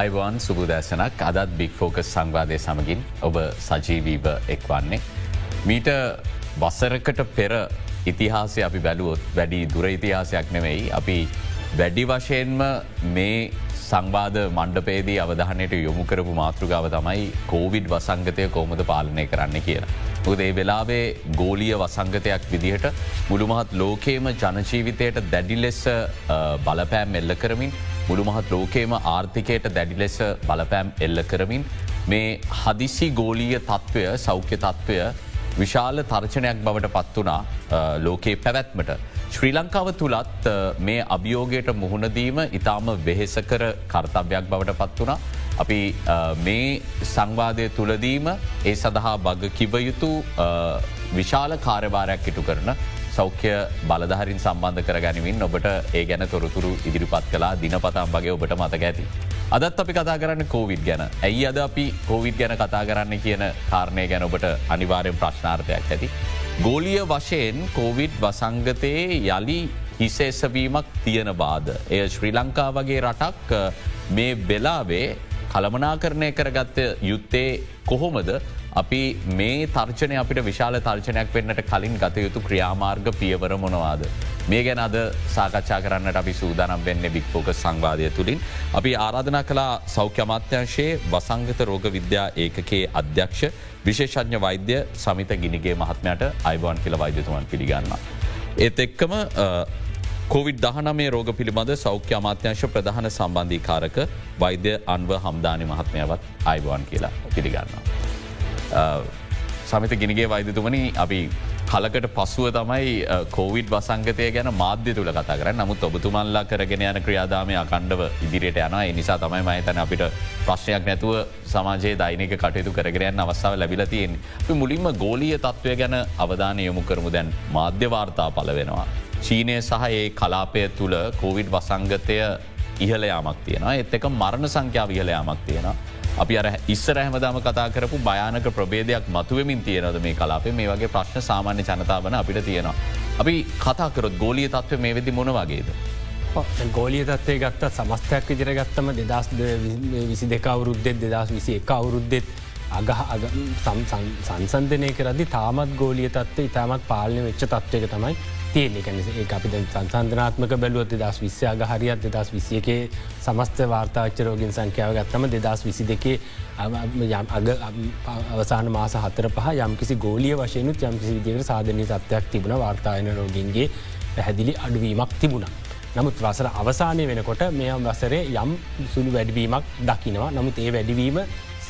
අයිවාන් සුබදෑසනක් අදත් බික් ෆෝකස් සංවාදය සමගින් ඔබ සජීවීව එක්වන්නේ. මීට වසරකට පෙර ඉතිහාසය අපි බැලුවොත් වැඩි දුර ඉතිහාසයක් නෙවෙයි අපි වැඩි වශයෙන්ම මේ සංවාධ මණ්ඩපේදී අවධානයට යොමු කරපු මාතෘගාව තමයි කෝවිඩ් වසංගතය කෝමද පාලනය කරන්න කියලා. උද ඒ වෙලාවේ ගෝලිය වසංගතයක් විදිහට මුළුමහත් ලෝකේම ජනජීවිතයට දැඩි ලෙස බලපෑම් එල්ල කරමින් මුළුමහත් ලෝකේම ආර්ථිකයට දැඩි ලෙස බලපෑම් එල්ල කරමින් මේ හදිසි ගෝලීය තත්ත්වය සෞඛ්‍ය තත්ත්වය විශාල තර්චනයක් බවට පත් වනා ලෝකයේ පැවැත්මට. ශ්‍රී ලංකාව තුළත් මේ අභියෝගයට මුහුණදීම ඉතාම වෙහෙසකර කර්තභ්‍යයක් බවට පත් වනා. අපි මේ සංවාදය තුළදීම ඒ සඳහා බග කිවයුතු විශාල කාර්යභාරයක් ඉටු කරන සෞඛ්‍ය බලධහරින් සම්බන්ධ කර ගැනවින් ඔබට ඒ ගැන තොරතුරු ඉදිරිපත් කලා දිනපතම් වගේ ඔබට මතක ඇති. අදත් අපි කතා කරන්න කෝවිඩ් ගැන ඇයි අද අපි කෝවිඩ් ගැන කතා කරන්න කියන කාරණය ගැන ඔබට අනිවාරයෙන් ප්‍රශ්නාර්ථයක් ඇති. ගෝලිය වශයෙන් කෝවිඩ් වසංගතයේ යළි හිසේසවීමක් තියෙන බාද. එය ශ්‍රී ලංකා වගේ රටක් මේ වෙලාවේ කළමනාකරණය කරගත්ත යුත්තේ කොහොමද අපි මේ තර්චනය අපිට විශාල තර්චනයක් වෙන්නට කලින් ගත යුතු ක්‍රියාමාර්ග පියවර මොනවාද. මේ ගැන අද සාකච්ඡා කරන්නට අපි සූදානම් වෙන්න බික්‍පෝක සංවාදය තුළින්. අපි ආරාධනා කලා සෞඛ්‍ය අමාත්‍යංශයේ වසංගත රෝග විද්‍යා ඒකගේ අධ්‍යක්ෂ විශේෂඥ වෛද්‍ය සමිත ගිනිගේ මහත්මයට අයිබෝන් කියල වෛද්‍යතුවන් පිළිගන්න. ඒත් එක්කම කොවිඩ් දහනමේ රෝග පිළිබඳ සෞඛ්‍ය අමාත්‍යංශ ප්‍රධාන සම්බන්ධීකාරක වෛද්‍ය අන්ව හම්දානි මහත්මයවත් අයිබෝන් කියලා පිළිගන්නවා. සමිත ගිනිගේ වෛදතුමනි අපි කලකට පසුව තමයි කෝවිඩ් වසංගතය ගැන මාධ්‍ය තුළ කතා කර නමුත් ඔබතුමල්ලා කරගෙන යන ක්‍රියාදාමය අකණ්ඩව ඉදිරියට යන නිසා තමයි මහිතන අපිට ප්‍රශ්නයක් නැතුව සමාජයේ දෛනික කටයුතු කරගරයන් අවස්ථාව ලැබිලතියෙන් මුලින්ම ගෝලිය තත්ත්වය ගැන අවධානය යොමු කරමු. දැන් මාධ්‍යවාර්තා පල වෙනවා. චීනය සහ ඒ කලාපය තුළ කෝවිඩ් වසංගතය ඉහලයාමක් තියෙනවා. එත් එක මරණ සංඛ්‍යාව ඉහලයාමක් තියෙනවා. අපි අර ඉස්සර හැමදාම කතා කරපු භයානක ප්‍රබේදයක් මතුවමින් තියෙනද මේ කලාපේ මේ වගේ ප්‍රශ්න සාමාන්‍ය ජනතාවන අපිට තියෙනවා. අපි කතාකරොත් ගෝලිය තත්ව මේ වෙදි මොන වගේද. ගෝලිය තත්වය ගත්ත සමස්තයක් විදිර ගත්තම දෙදස් විසි දෙක අවුරුද්දෙත් දෙදස් විසි එක අවුරුද්දෙත් අග සංසන්ධනය කරදි තාමත් ගෝලිය තත්ව ඉතාමත් පාලනය වෙච්ච තත්වයක තමයි තියෙන ඒ අපි සංසන්ධනාත්මක බැලුවත් දස් විශ්‍යාග හරිත් දෙදස් විසියකේ සමස්ත වාර්තාච්චරෝගින් සංඛ්‍යාව ගත්තම දෙදස් විසි දෙකේ අග අවසාන මාස හතර පහ යම්කිසි ගෝලිය වශයනුත් යම්කිසි විදිකට සාධනය තත්වයක් තිබුණ වාර්තායන රෝගින්ගේ පැහැදිලි අඩුවීමක් තිබුණා. නමුත් වසර අවසානය වෙනකොට මෙයම් වසරේ යම් සුළු වැඩවීමක් දකිනවා නමුත් ඒ වැඩවීම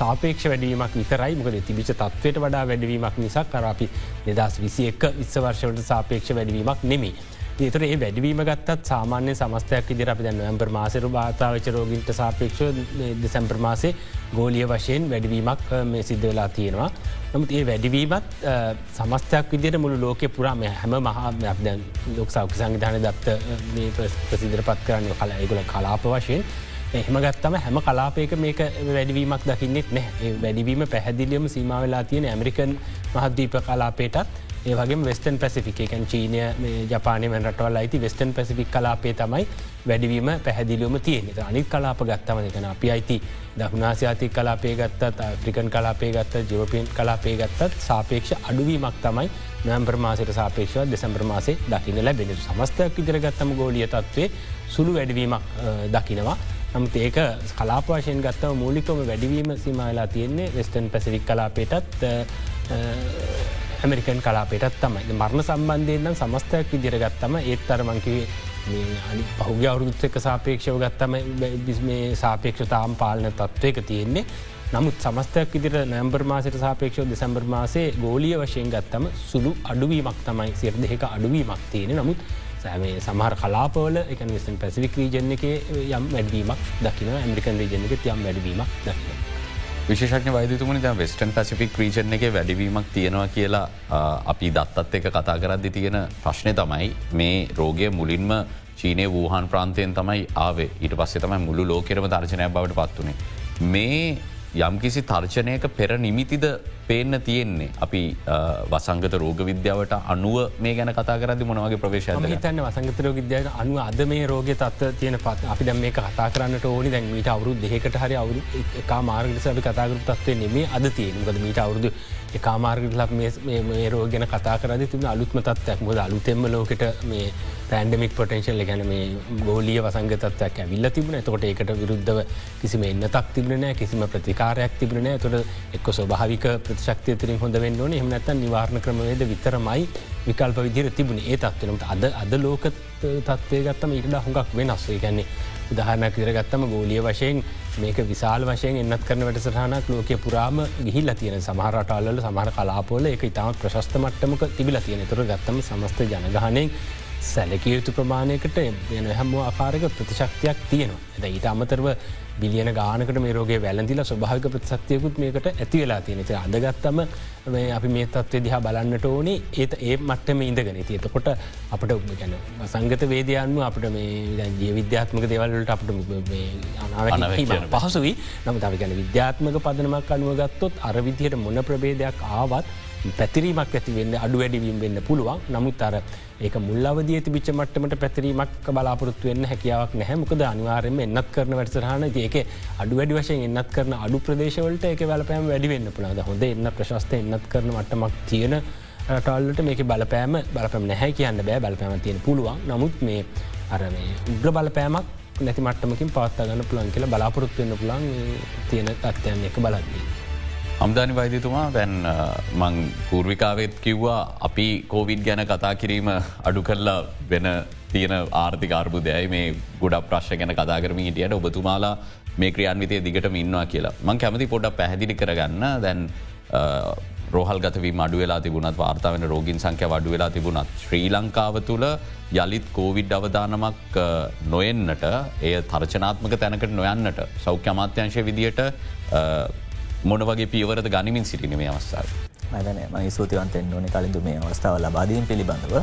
සාපේක්ෂ වැඩීමක් විතරයි මොකද තිබිච තත්වයට වඩා වැඩවීමක් නිසා කරපි නිදස් විසි එක් විස්ස වර්ෂවට සාපේක්ෂ වැඩවීමක් නෙමේ. ඒතර ඒ වැඩවීම ගත්තත් සාමාන්‍ය සමස්තයක් ඉදිර අපි දැන්න ඇම්පර් මාසර භාතාවච රෝගින්ට සාපේක්ෂ දෙසැම්පර් මාසේ ගෝලිය වශයෙන් වැඩවීමක් මේ සිද්ධ වෙලා තියෙනවා. නමුත් ඒ වැඩවීමත් සමස්තයක් විදිර මුළු ලෝක පුරාම හැම මහා ලොක් සෞඛ්‍ය සංවිධාන දත්ත ප්‍රසිදර පත් කරන්න කලා ඒගුල කලාප වශයෙන් එහෙම ගත්තම හැම කලාපයක මේක වැඩවීමක් දකින්නෙත් නෑ වැඩවීම පැහැදිලියම සීමාවෙලා තියෙන ඇමරිකන් මහද්දීප කලාපේටත් ඒවගේ වෙස්ටන් පැසිෆිකන් චීනය ජපානය රටවල් අයිති වෙස්ටන් පැසිෆික් කලාපේ තමයි වැඩවීම පැහැදිලියම තියෙන අනිත් කලාප ගත්තම දෙකන අපි අයිති. දකුණාසියාතික කලාපේ ගත්තත් ෆ්‍රිකන් කලාපේ ගත්ත ජෝපියන් කලාපේ ගත්තත් සාපේක්ෂ අඩුවීමක් තමයි නම්බර් මාසයට සාපේක්ෂව දෙසැම්බර මාසේ දකින ලැබෙන සමස්තයක් ඉදිරගත්තම ගෝලිය තත්වේ සුළු වැඩවීමක් දකිනවා. නමුත් ඒක කලාපවශයෙන් ගත්තව මූලිකම වැඩිවීම සිමලා තියෙන්නේ වෙස්ටන් පැසිවික් කලාපේටත් ඇමරිකන් කලාපේටත් තමයි. මරණ සම්බන්ධයෙන් සමස්තයක් විදිරගත්තම ඒත් අරමංකිවේ අනි පහුග අවුරුත්තක සාපේක්ෂව ගත්තම මේ සාපේක්ෂතාම් පාලන තත්ත්වයක තියෙන්නේ. නමුත් සමස්තයක් ඉදිර නැම්බර් මාසට සාපේක්ෂව දෙසැම්බර් මාසේ ගෝලිය වශයෙන් ගත්තම සුළු අඩුවීමක් තමයි සිර් දෙක අඩුවීමක් තියෙන නමුත් සෑමේ සමහර කලාපවල එක විස්න් පැසිවික් රීජන එක යම් වැඩවීමක් දකින ඇමරිකන් රීජන එක යම් වැඩවීමක් දකින. විශේෂඥ වෛදතුමනි ද වෙස්ටන් පැසිෆික් රීජන එක වැඩවීමක් තියෙනවා කියලා අපි දත්තත් එක කතා කරද්දි තියෙන ප්‍රශ්නය තමයි මේ රෝගය මුලින්ම චීනය වූහන් ප්‍රාන්තයෙන් තමයි ආවේ ඊට පස්සේ තමයි මුළු ලෝකෙරම දර්ශනය බවට පත්වනේ. මේ යම්කිසි තර්චනයක පෙර නිමිතිද පේන්න තියෙන්නේ? අපි වසංගත රෝග විද්‍යාවට අනුව මේ ගැන කතා කරදි මොනවගේ ප්‍රවේශය හිතන්න වසංගතරෝ විද්‍යාව අනුව අද මේ රෝග තත්ව තියෙන පත් අපි දැම් මේ කතා කරන්නට ඕනි. දැන් මීට අවුරු දෙකට හරි අවුරු එක මාර්ගට සබි කතාකරු තත්වේ නෙමේ අද තියෙනකද මීට අවුරුදු එකමාර්ගට ලක් මේ රෝ ගැන කතා කරද තිබන අලුත්ම තත්වයක් මොද අලුතෙම ලෝකට මේ පෑන්ඩමික් පොටන්ශල් ගැන මේ ගෝලිය වසංගතත්වයක් ඇවිල්ල තිබන තොට ඒකට විරුද්ධව කිසිම එන්න තක් තිබනෑ කිසිම ප්‍රතිකාරයක් තිබනෑ තොට එක්ක ස්වභාවික ප්‍රතිශක්තිය තිරින් හොඳ වෙන්න ඕන. එහමනැත නිවාරණ ක්‍රමවේද විතරමයි විකල්ප විදිර තිබුණ. ඒ තත්වනට අද අද ලෝක තත්වය ගත්තම ඉට හොඟක් වෙනස්සේ ගැන්නේ උදාහරණක් විරගත්තම ගෝලිය වශයෙන් මේක විශාල් වශයෙන් එන්නත් කරන වැඩසටහනක් ලෝකය පුරාම ගිහිල්ල තියෙන සමහරටල්ල සමහර කලාපොල එක ඉතාමත් ප්‍රශස්ත මට්ටමක තිබිල තියෙන තුර ගත්තම සමස්ත ජනගහනයෙන් සැලකිය යුතු ප්‍රමාණයකට යන හැම ආකාරක ප්‍රතිශක්තියක් තියෙනවා. ඇද ඊට අමතරව බිලියන ගානකට මේ රෝගේ වැලඳිල ස්වභාවික ප්‍රතිශක්තියකුත් මේකට ඇති වෙලා තියෙනති අදගත්තම අපි මේ තත්වය දිහා බලන්නට ඕනේ. ඒත් ඒ මට්ටම ඉඳගෙන. තියතකොට අපට ගැන සංගත වේදයන්ම අපට මේ ජිය විද්‍යාත්මක දෙවල්ලට අපට පහසුවී නම තව ගැන විද්‍යාත්මක පදනමක් අනුවගත්තොත් අර විදිහයට මොන ප්‍රබේදයක් ආවත් පැතිරීමක් ඇතිවෙන්න අඩු වැඩිවීම් වෙන්න පුළුවන්. නමුත් අර ඒක මුල්ලවදිය තිබිච්ච මට්ටමට පැතිරීමක් බලාපොරත්තු වෙන්න හැකියාවක් නැහැමකද අනිවාරෙන්ම එන්නත් කරන වැඩසරහන ඒක අඩු වැඩි වශයෙන් එන්නත් කරන අඩු ප්‍රදේශවලට එක වැලපෑම වැඩිවෙන්න පුළාද හොඳ එන්න ප්‍රශස්ත එන්නත් කරන මට්ටමක් තියෙන ටල්ලට මේක බලපෑම බලපැම නැහැ කියන්න බෑ. බලපෑම තියෙන පුළුවන්. නමුත් මේ අර උග්‍ර බලපෑමක් නැති මට්ටමකින් පවත්තාගන්න පුළන් කියලා බලාපොරොත්තු වෙන්න පුළන් තියෙන තත්වයන් එක බලද්දී. අම්දානි වෛදතුමා දැන් මං පූර්විකාවත් කිව්වා අපි කෝවිඩ් ගැන කතා කිරීම අඩු කරලා වෙන තියෙන ආර්ථික අර්බුදයයි මේ ගොඩක් ප්‍රශ්ය ගැන කතා කරම හිටියට ඔබතුමාලා මේ ක්‍රියන්විතය දිගටම ඉන්නවා කියලා. මං කැමති පොඩක් පැහැදිලි කරගන්න දැන් රෝහල් ගතවී මඩු වෙලා තිබුණත් වාර්තාාවෙන රෝගින් සංඛ්‍ය වඩු වෙලා තිබුණත් ශ්‍රී ලංකාව තුළ යළිත් කෝවිඩ් අවධානමක් නොයෙන්න්නට එය තර්චනාත්මක තැනකට නොයන්නට සෞඛ්‍ය අමාත්‍යංශය විදියට මොන වගේ පියවරද ගනිමින් සිටින මේ අවස්ථාව. මදන මයි සූතිවන්තෙන් ඕන කලින්ඳ මේ අවස්ථාව ලබාදීම් පිළිබඳව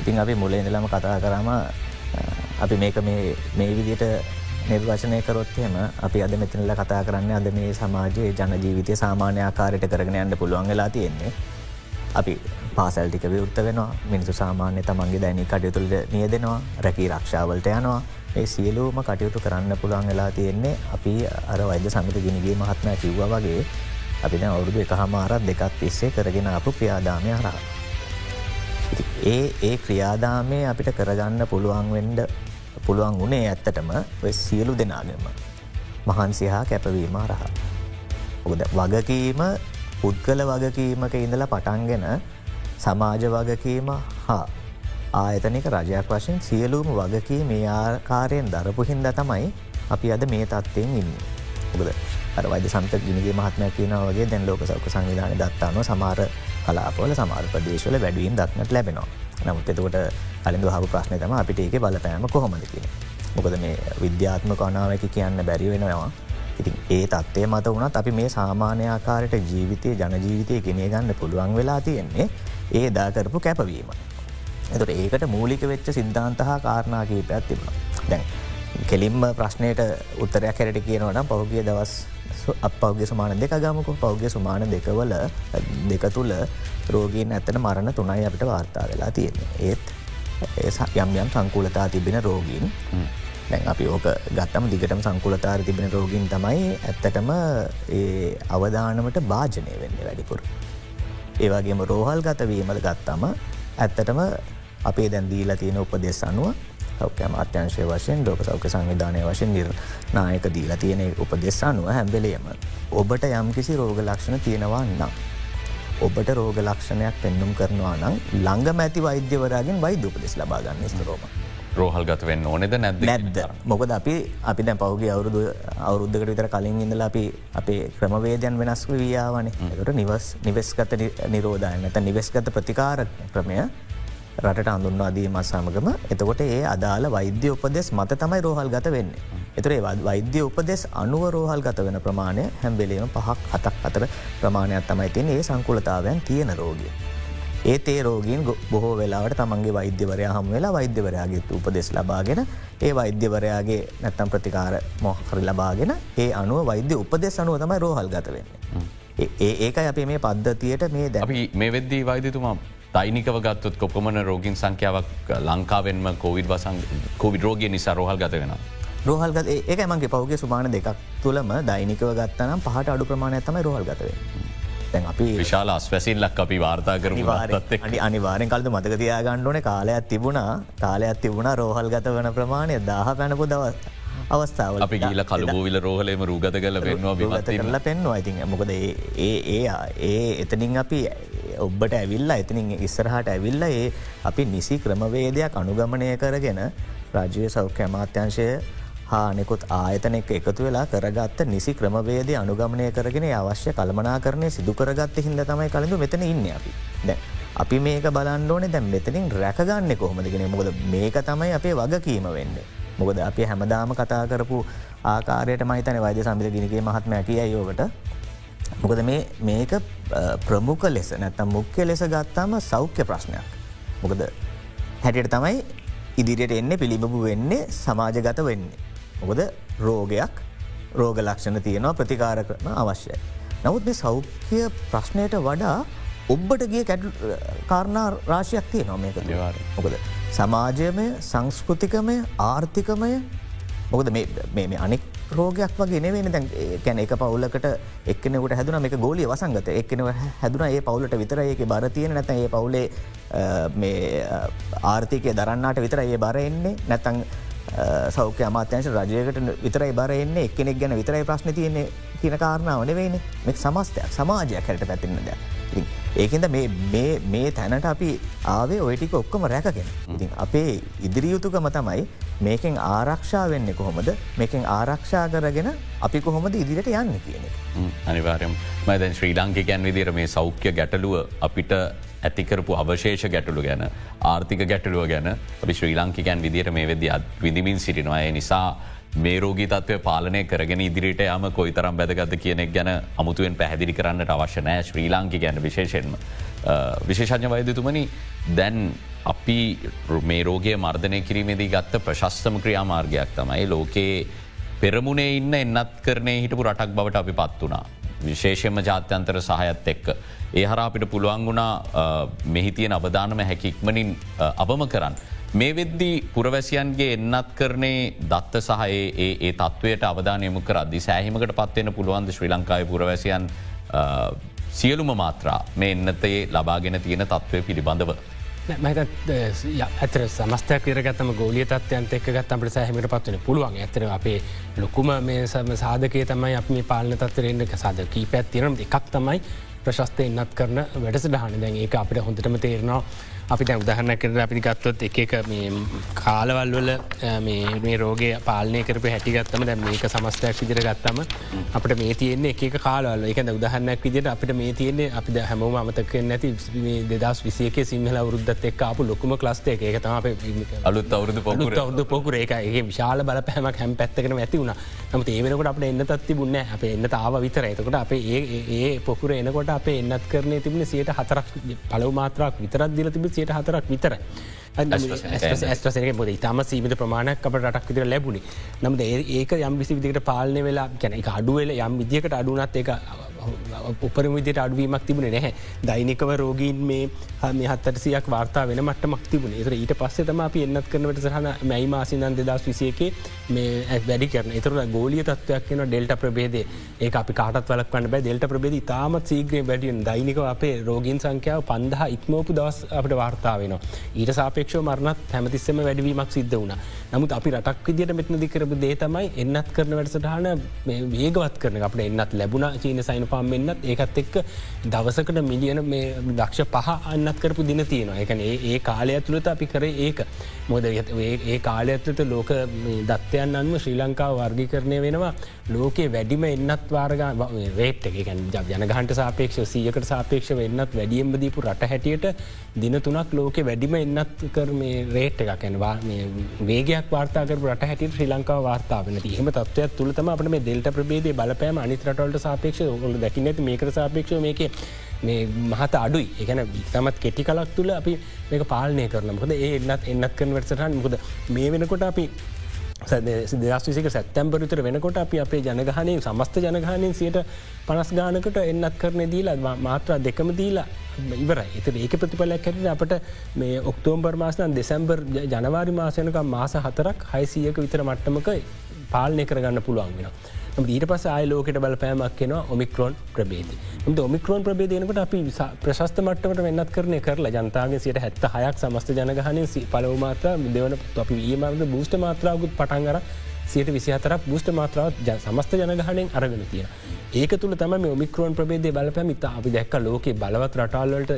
ඉතින් අපි මුලේඳලම කතා කරම අපි මේක මේ විදියට නිර්වශනය කරොත්යම අපි අද මෙතනල කතා කරන්න අද මේ සමාජයේ ජනජීවිතය සාමාන්‍ය ආකාරයට කරගෙන යන්න පුළුවන් වෙලා තියෙන්නේ. අපි පාසල් ටික විවෘත්ත වෙනවා මිනිසු සාමාන්‍ය තමන්ගේ දැනි කටයුතුළද නියදෙනවා රැකී රක්ෂාවලට යනවා ඒ සියලූම කටයුතු කරන්න පුළුවන් වෙලා තියෙන්නේ අපි අර වෛද්‍ය සමිත ගිනිගේ මහත්මය කිව්ව වගේ අපි දැ අවුරුදු එක හමාරත් දෙකත් තිස්සේ කරගෙන අපපු ක්‍රියාදාමය හරා. ඒ ඒ ක්‍රියාදාමය අපිට කරගන්න පුළුවන් වෙන්ඩ පුළුවන් වුණේ ඇත්තටම සියලු දෙනාගෙම මහන්සිහා කැපවීම රහා. ඔද වගකීම පුද්ගල වගකීමක ඉඳලා පටන්ගෙන සමාජ වගකීම හා ආයතනක රජයක් වශයෙන් සියලූම වගකී මේ ආකාරයෙන් දරපු හින්ද තමයි අපි අද මේ තත්ත්වයෙන් ඉන්න. ඔබද අර වෛද සන්ත ගිනිගේ මහත්මය කියන වගේ දැන් ලෝක සෞක සංවිධාන දත්තාන සමාර කලාපොල සමාර ප්‍රදේශවල වැඩුවීම් දක්නට ලැබෙනවා. නමුත් එතකොට අලින්ද හු ප්‍රශ්නය තම අපිට ඒක බලපෑම කොහොමද කියන. මොකද මේ විද්‍යාත්ම කනාවකි කියන්න බැරි වෙනවා. ඉතින් ඒ තත්වය මත වනත් අපි මේ සාමානයාකාරයට ජීවිතය ජනජීවිතය ගෙනය ගන්න පුළුවන් වෙලා තියෙන්නේ ඒ දාකරපු කැපවීම. එතට ඒකට මූලික වෙච්ච සිද්ධාන්තහා කාරණා කීපයක් තිබුණ. දැන් කෙලින්ම ප්‍රශ්නයට උත්තරයක් හැරට කියනවනම් පහුගිය දවස් අපගේ සුමාන දෙක ගමක පෞද්ග්‍ය සුමාන දෙකවල දෙක තුළ රෝගීන් ඇත්තන මරණ තුනයි අපිට වාර්තා වෙලා තියෙන්නේ ඒත් යම් යම් සංකූලතා තිබෙන රෝගීන් දැන් අපි ඕක ගත්තම දිගටම සංකුලතාර තිබෙන රෝගීන් තමයි ඇත්තටම අවධානමට භාජනය වෙන්න වැඩිපුර. ඒවගේම රෝහල් ගතවීමල ගත්තම ඇත්තටම අපේ දැන් දීලා තියෙන උපදෙස් අනුව සෞඛ්‍ය අමාත්‍යංශය වශයෙන් ලෝක සෞඛ්‍ය සංවිධානය වශයෙන් නිර් නායක දීලා තියෙන උපදෙස් අනුව හැම්බෙලේම ඔබට යම්කිසි රෝග ලක්ෂණ තියෙනවා නම්. ඔබට රෝග ලක්ෂණයක් පෙන්නුම් කරනවා නම් ළඟ මැති වෛද්‍යවරගෙන් වෛද්‍ය උපදෙස් ලබාගන්න ස්තරෝම. රෝහල්ගත වෙන්න ඕනෙද නැද නැද්ද මොකද අපි අපි දැ පෞගේ අවුරුදු අවුරුද්ධකට විතර කලින් ඉඳලා අපි අපේ ක්‍රමවේදයන් වෙනස් ව්‍යාවනේ එකට නිවස් නිවෙස්ගත නිරෝධයන් ඇත නිවෙස්ගත ප්‍රතිකාර ක්‍රමය රට අඳුන්වා දීමත් සමගම එතකොට ඒ අදාළ වෛද්‍ය උපදෙස් මත තමයි රෝහල් ගත වෙන්න. එතරේ වෛද්‍ය උපදෙස් අනුව රෝහල් ගත වෙන ප්‍රමාණය හැම්බෙලීම පහක් හතක් අතර ප්‍රමාණයක් තමයි තින් ඒ සංකුලතාවයන් තියෙන රෝගිය. ඒ රෝගීන් ගො- බොහෝ වෙලාවට තමන්ගේ වෛද්‍යවරය හම වෙලා වෛද්‍යවරයාගේ උපදෙස් ලබාගෙන ඒ වෛද්‍යවරයාගේ නැත්තම් ප්‍රතිකාර මොහකරි ලබාගෙන ඒ අනුව වෛද්‍ය උපදෙස් අනුව තමයි රෝහල් ගත වෙන්නේ. ඒ- ඒ ඒකයි අපි මේ පද්ධතියට මේ දැ මේ වෙද්දී වෛදතුමා දෛනිකව ගත්තොත් කොපමන රෝගින් සංඛ්‍යාවක් ලංකාවෙන්ම කෝවිඩ් වසං කෝවිඩ රෝගය නිසා රෝහල් ගත වෙන. රෝහල්ගත ඒක මගේ පෞගේ සුමාන දෙකක් තුළම දෛනිකව ගත්තනම් පහට අඩු ප්‍රමාණය තමයි රෝහල් ගතවේ. දැන් අපි විශාල අස්වැසිල්ලක් අපි වාර්තා කර අනි අනිවාරෙන් කල්ද මතකතියා ගණ්ඩෝන කාලයක් තිබුණා කාලයක් තිබුණා රෝහල් ගත වන ප්‍රමාණය. දාහ පැනපු දව අවස්ථාව අපි ගීල කලබෝවිල රෝහලේම රූගත කල පෙන්වා බිමත් කරලා පෙන්වා ඉතින් මොකද ඒ ඒ ඒ එතනින් අපි ඔබ්බට ඇවිල්ලා එතනින් ඉස්සරහට ඇවිල්ල ඒ අපි නිසි ක්‍රමවේදයක් අනුගමනය කරගෙන රජය සෞඛ්‍ය අමාත්‍යංශය හා නිකුත් ආයතනෙක් එකතු වෙලා කරගත්ත නිසි ක්‍රමවේදය අනුගමනය කරගෙන අවශ්‍ය කළමනා කරණය සිදු කරගත්ත හිද තමයි කලින්ඳු මෙතන ඉන්න අපි. දැ අපි මේක බලන්ඩෝන දැම් මෙතනින් රැකගන්න කොහොමදගෙන මොකද මේක තමයි අපේ වගකීම වෙන්න. මොකද අපි හැමදාම කතා කරපු ආකාරයට මහිතන වෛද්‍ය සමිත ගිනිගේ මහත්ම ඇකිය යෝකට මොකද මේ මේක අ, ප්‍රමුඛ ලෙස නැත්තම් මුක්්‍ය ලෙස ගත්තාම සෞඛ්‍ය ප්‍රශ්නයක්. මොකද හැටියට තමයි ඉදිරියට එන්න පිළිබබු වෙන්නේ සමාජගත වෙන්නේ. මොකද රෝගයක් රෝග ලක්ෂණ තියෙනවා ප්‍රතිකාර කරන අවශ්‍යයි. නමුත් මේ සෞඛ්‍ය ප්‍රශ්නයට වඩා ඔබ්බට ගිය කැඩ කාරණා රාශයක් තිය නොමයක. මොකද සමාජයමය සංස්කෘතිකමය ආර්ථිකමය මොකද මේ අනෙක් රෝගයක් වගේ නෙවෙන දැන් කැන එක පවුලකට එක්නෙකට හැදුන මේ ගෝලිය වසංගත. එක්නව හැදුන ඒ පවුලට විතර ඒක බර තියෙන නැත ඒ පවුලේ ආර්ථිකය දරන්නාට විතර ඒ බර එන්නේ. නැතං සෞඛ්‍ය අමාත්‍යංශ රජයකට විතරයි බර එන්නේ. එක්කෙනෙක් ගැන විතරයි ප්‍රශ්න තියන්නේ කියන කාරණාව නෙවෙයින. මෙ සමස්තයක් සමාජයක් හැට පැතින්නද. ඒකද මේ තැනට අපි ආවේ ඔයටික ඔක්කොම රැකගෙන. ඉතින් අපේ ඉදිරියුතුකම තමයි මේකෙන් ආරක්ෂා වෙන්න කොහොමද? මේකෙන් ආරක්ෂා කරගෙන අපි කොහොමද ඉදිරිට යන්න කියන. අනිවාරයම් මදැන් ශ්‍රී ලාංකිකයන් විදිර මේ සෞඛ්‍ය ගැටලුව අපිට ඇතිකරපු අවශේෂ ගැටලු ගැන ආර්ථික ගැටලුව ගැන අපි ශ්‍රී ලාංකිකයන් විදිර මේ වෙද විදිමින් සිටිනවා. නිසා මේ රෝගී තත්වය පාලනය කරගෙන ඉදිරිට යම කොයි තරම් බැදගත කියනෙක් ගැන අමුතුවෙන් පැහැදිලි කරන්නට අවශ්‍ය නෑ ශ්‍රී ලාංකි ගැන විශේෂෙන්ම. විශේෂඥ වෛදතුමනි දැන් අපි මේ රෝගය මර්ධනය කිරීමේදී ගත්ත ප්‍රශස්තම ක්‍රියාමාර්ගයක් තමයි ලෝකයේ පෙරමුණේ ඉන්න එන්නත් කරනය හිටපු රටක් බවට අපි පත් වනා. විශේෂම ජාත්‍යන්තර සහයත් එක්ක. ඒ හර අපිට පුළුවන් වුණා මෙහිතියෙන් අවධානම හැකික්මනින් අවම කරන්න. මේ වෙද්දී පුරවැසියන්ගේ එන්නත් කරනේ දත්ත සහ ඒ ඒ තත්වයට අවධානයමු කරදදි සෑහිමකට පත්වෙන පුළුවන්ද ශ්‍රී ලංකායි පුරවැසියන් සියලුම මාත්‍රා මේ එන්නතයේ ලබාගෙන තියෙන තත්ත්වය පිළිබඳව. මත ඇතර සමස්තයක් විරගත්තම ගෝලිය තත්වයන්ත එක් ගත්තමට සෑහමට පත්වන පුළුවන්. ඇතර අපේ ලොකුම මේ සම සාධකය තමයි අප මේ පාලන තත්වරෙන්න්න සාධ කී පැත්තිනම් එකක් තමයි ප්‍රශස්තය එන්නත් කරන වැඩස ඩහන දැන් ඒක අපිට හොඳටම තේරනවා. අපි දැ උදහරන කර අපි ගත්තොත් එක එක කාලවල් වල මේ රෝග පාලනය කරප හැටිගත්තම දැ මේක සමස්තයක් විදිර ගත්තම අපට මේ තියන්නේ එක කාලවල. එක උදහරනක් විදිට අපිට මේ තියන්නේ අපි හැමෝම අමතක නැති දෙදස් විසියක සිංහල වරුද්ධත් එක් අප ලොකුම ලස්තය එක. තම අලුත් අවුදු පොකුර. අවුදු පොකුර. එක ඒ විශාල බල පැහමක් හැම පැත්තකන ඇති වුණ. නම ඒවෙනකට අපට එන්න තත්ති බුන්න අප එන්න තාව විතර. එතකොට අප ඒ පොකුර එනකොට අප එන්නත් කරන තිබුණ සියට හතරක් පලව මාත්‍රක් විතරත් දිල තිබ සියට හතරක් විතර. ඇස්ටසනක බොද ඉතාම සීමිත ප්‍රමාණයක් අප රටක් විතර ලැබුණි. නමුද ඒක යම් විසි විදිකට පාලනය වෙලා ගැන අඩුවල යම් විදිකට අඩුනත් එක උපරම විදිට අඩුවීමක් තිබුණ නැහැ. දෛනිකව රෝගීන් මේ මේ හත්තරසියක් වාර්තා වෙන මට මක් තිබුණ. එතර ඊට පස්සේ තම අපි එන්නත් කරනට සහන මැයි මාසිනන් දෙදස් විසියකේ මේ වැඩි කරන. එතර ගෝලිය තත්වයක් කියන ඩෙල්ට ප්‍රබේදේ ඒ අපි කාටත් වලක් වන්න බෑ දෙල්ට ප්‍රබේද තාමත් සීග්‍රය වැඩියෙන් දෛනික අපේ රෝගීන් සංඛ්‍යාව පන්දහ ඉක්මෝපු දවස් අපට වාර්තා වෙන ඊට සාපේක්ෂ මරණත් හැමතිස්සම වැඩවීමක් සිද්ධ වුණ. නමුත් අපි රටක් විදිට මෙත්න දිකරපු දේ තමයි එන්නත් කරන වැඩසටහන වේගවත් කරන අපට එන්නත් ලැබුණ චීන සයින පාම් එන්නත් ඒකත් එක්ක දවසකට මිලියන දක්ෂ පහ අන්නත් කරපු දින තියෙනවා. එකන ඒ කාලය ඇතුළත අපි කර ඒක. මොද ඒ කාලය ඇතුළත ලෝක දත්වයන් අන්ම ශ්‍රී ලංකාව වර්ගි කරණය වෙනවා. ලෝකයේ වැඩිම එන්නත් වාර්ග රේට් එක. ජනගහන්ට සාපේක්ෂ සීයකට සාපේක්ෂ වෙන්නත් වැඩියම්ම දීපු රට හැටියට දින තුනක් ලෝක වැඩිම එන්නත් කර මේ රේට් එකක්. ඇනවා වේගයක් වාර්තාකර රට හැට ශ්‍රී ලංකාව වාර්තාාවන හම තත්වයක් තුළතම අපට මේ දෙල්ට ප්‍රබේද බලපෑම අනිතරටවලට සාපේක්ෂ ඔොල දැකි නැති මේක සාපේක්ෂ මේක මේ මහත අඩුයි. එකන තමත් කෙටි කලක් තුළ අපි මේක පාලනය කරනමකද ඒ එන්නත් එන්නත් කරන වැටසටහන් මුකද මේ වෙනකොට අපි දෙදස් විසික සැත්තැම්පරිතර වෙනකොට අපි අපේ ජනගහනය සමස්ත ජනගානයෙන් සියට පනස් ගානකට එන්නත් කරන දීලා මාත්‍රා දෙකම දීලා ඉවර එත ඒක ප්‍රතිඵලයක් හැට අපට මේ ඔක්තෝම්බර් මාසන දෙසැම්බර් ජනවාරි මාසයනක මාස හතරක් හයිසියක විතර මට්ටමක පාලනය කරගන්න පුළුවන් වෙන. ඊට පස ආය ලෝකට බලපෑමක් කෙන ඔමික්‍රෝන් ප්‍රබේද. ද ඔමික්‍රෝන් ප්‍රබේදයනකට අපි ප්‍රශස්ත මට්ටමට වෙන්නත් කරන කරලා ජනතාවගේ සියට හැත්ත හයක් සමස්ත ජනගහනය පලවමාත්‍ර දෙවන අපි ඒමද බූෂ්ට මාත්‍රාවකුත් පටන්ගර සියට විසිහතරක් බෂ්ට මාත්‍රාවත් සමස්ත ජනගහනයෙන් අරගෙන තියෙන. ඒක තුළ තම ඔමික්‍රෝන් ප්‍රබේදය බලපැමිත අපි දැක්ක ලෝක බලවත් රටාල්ලට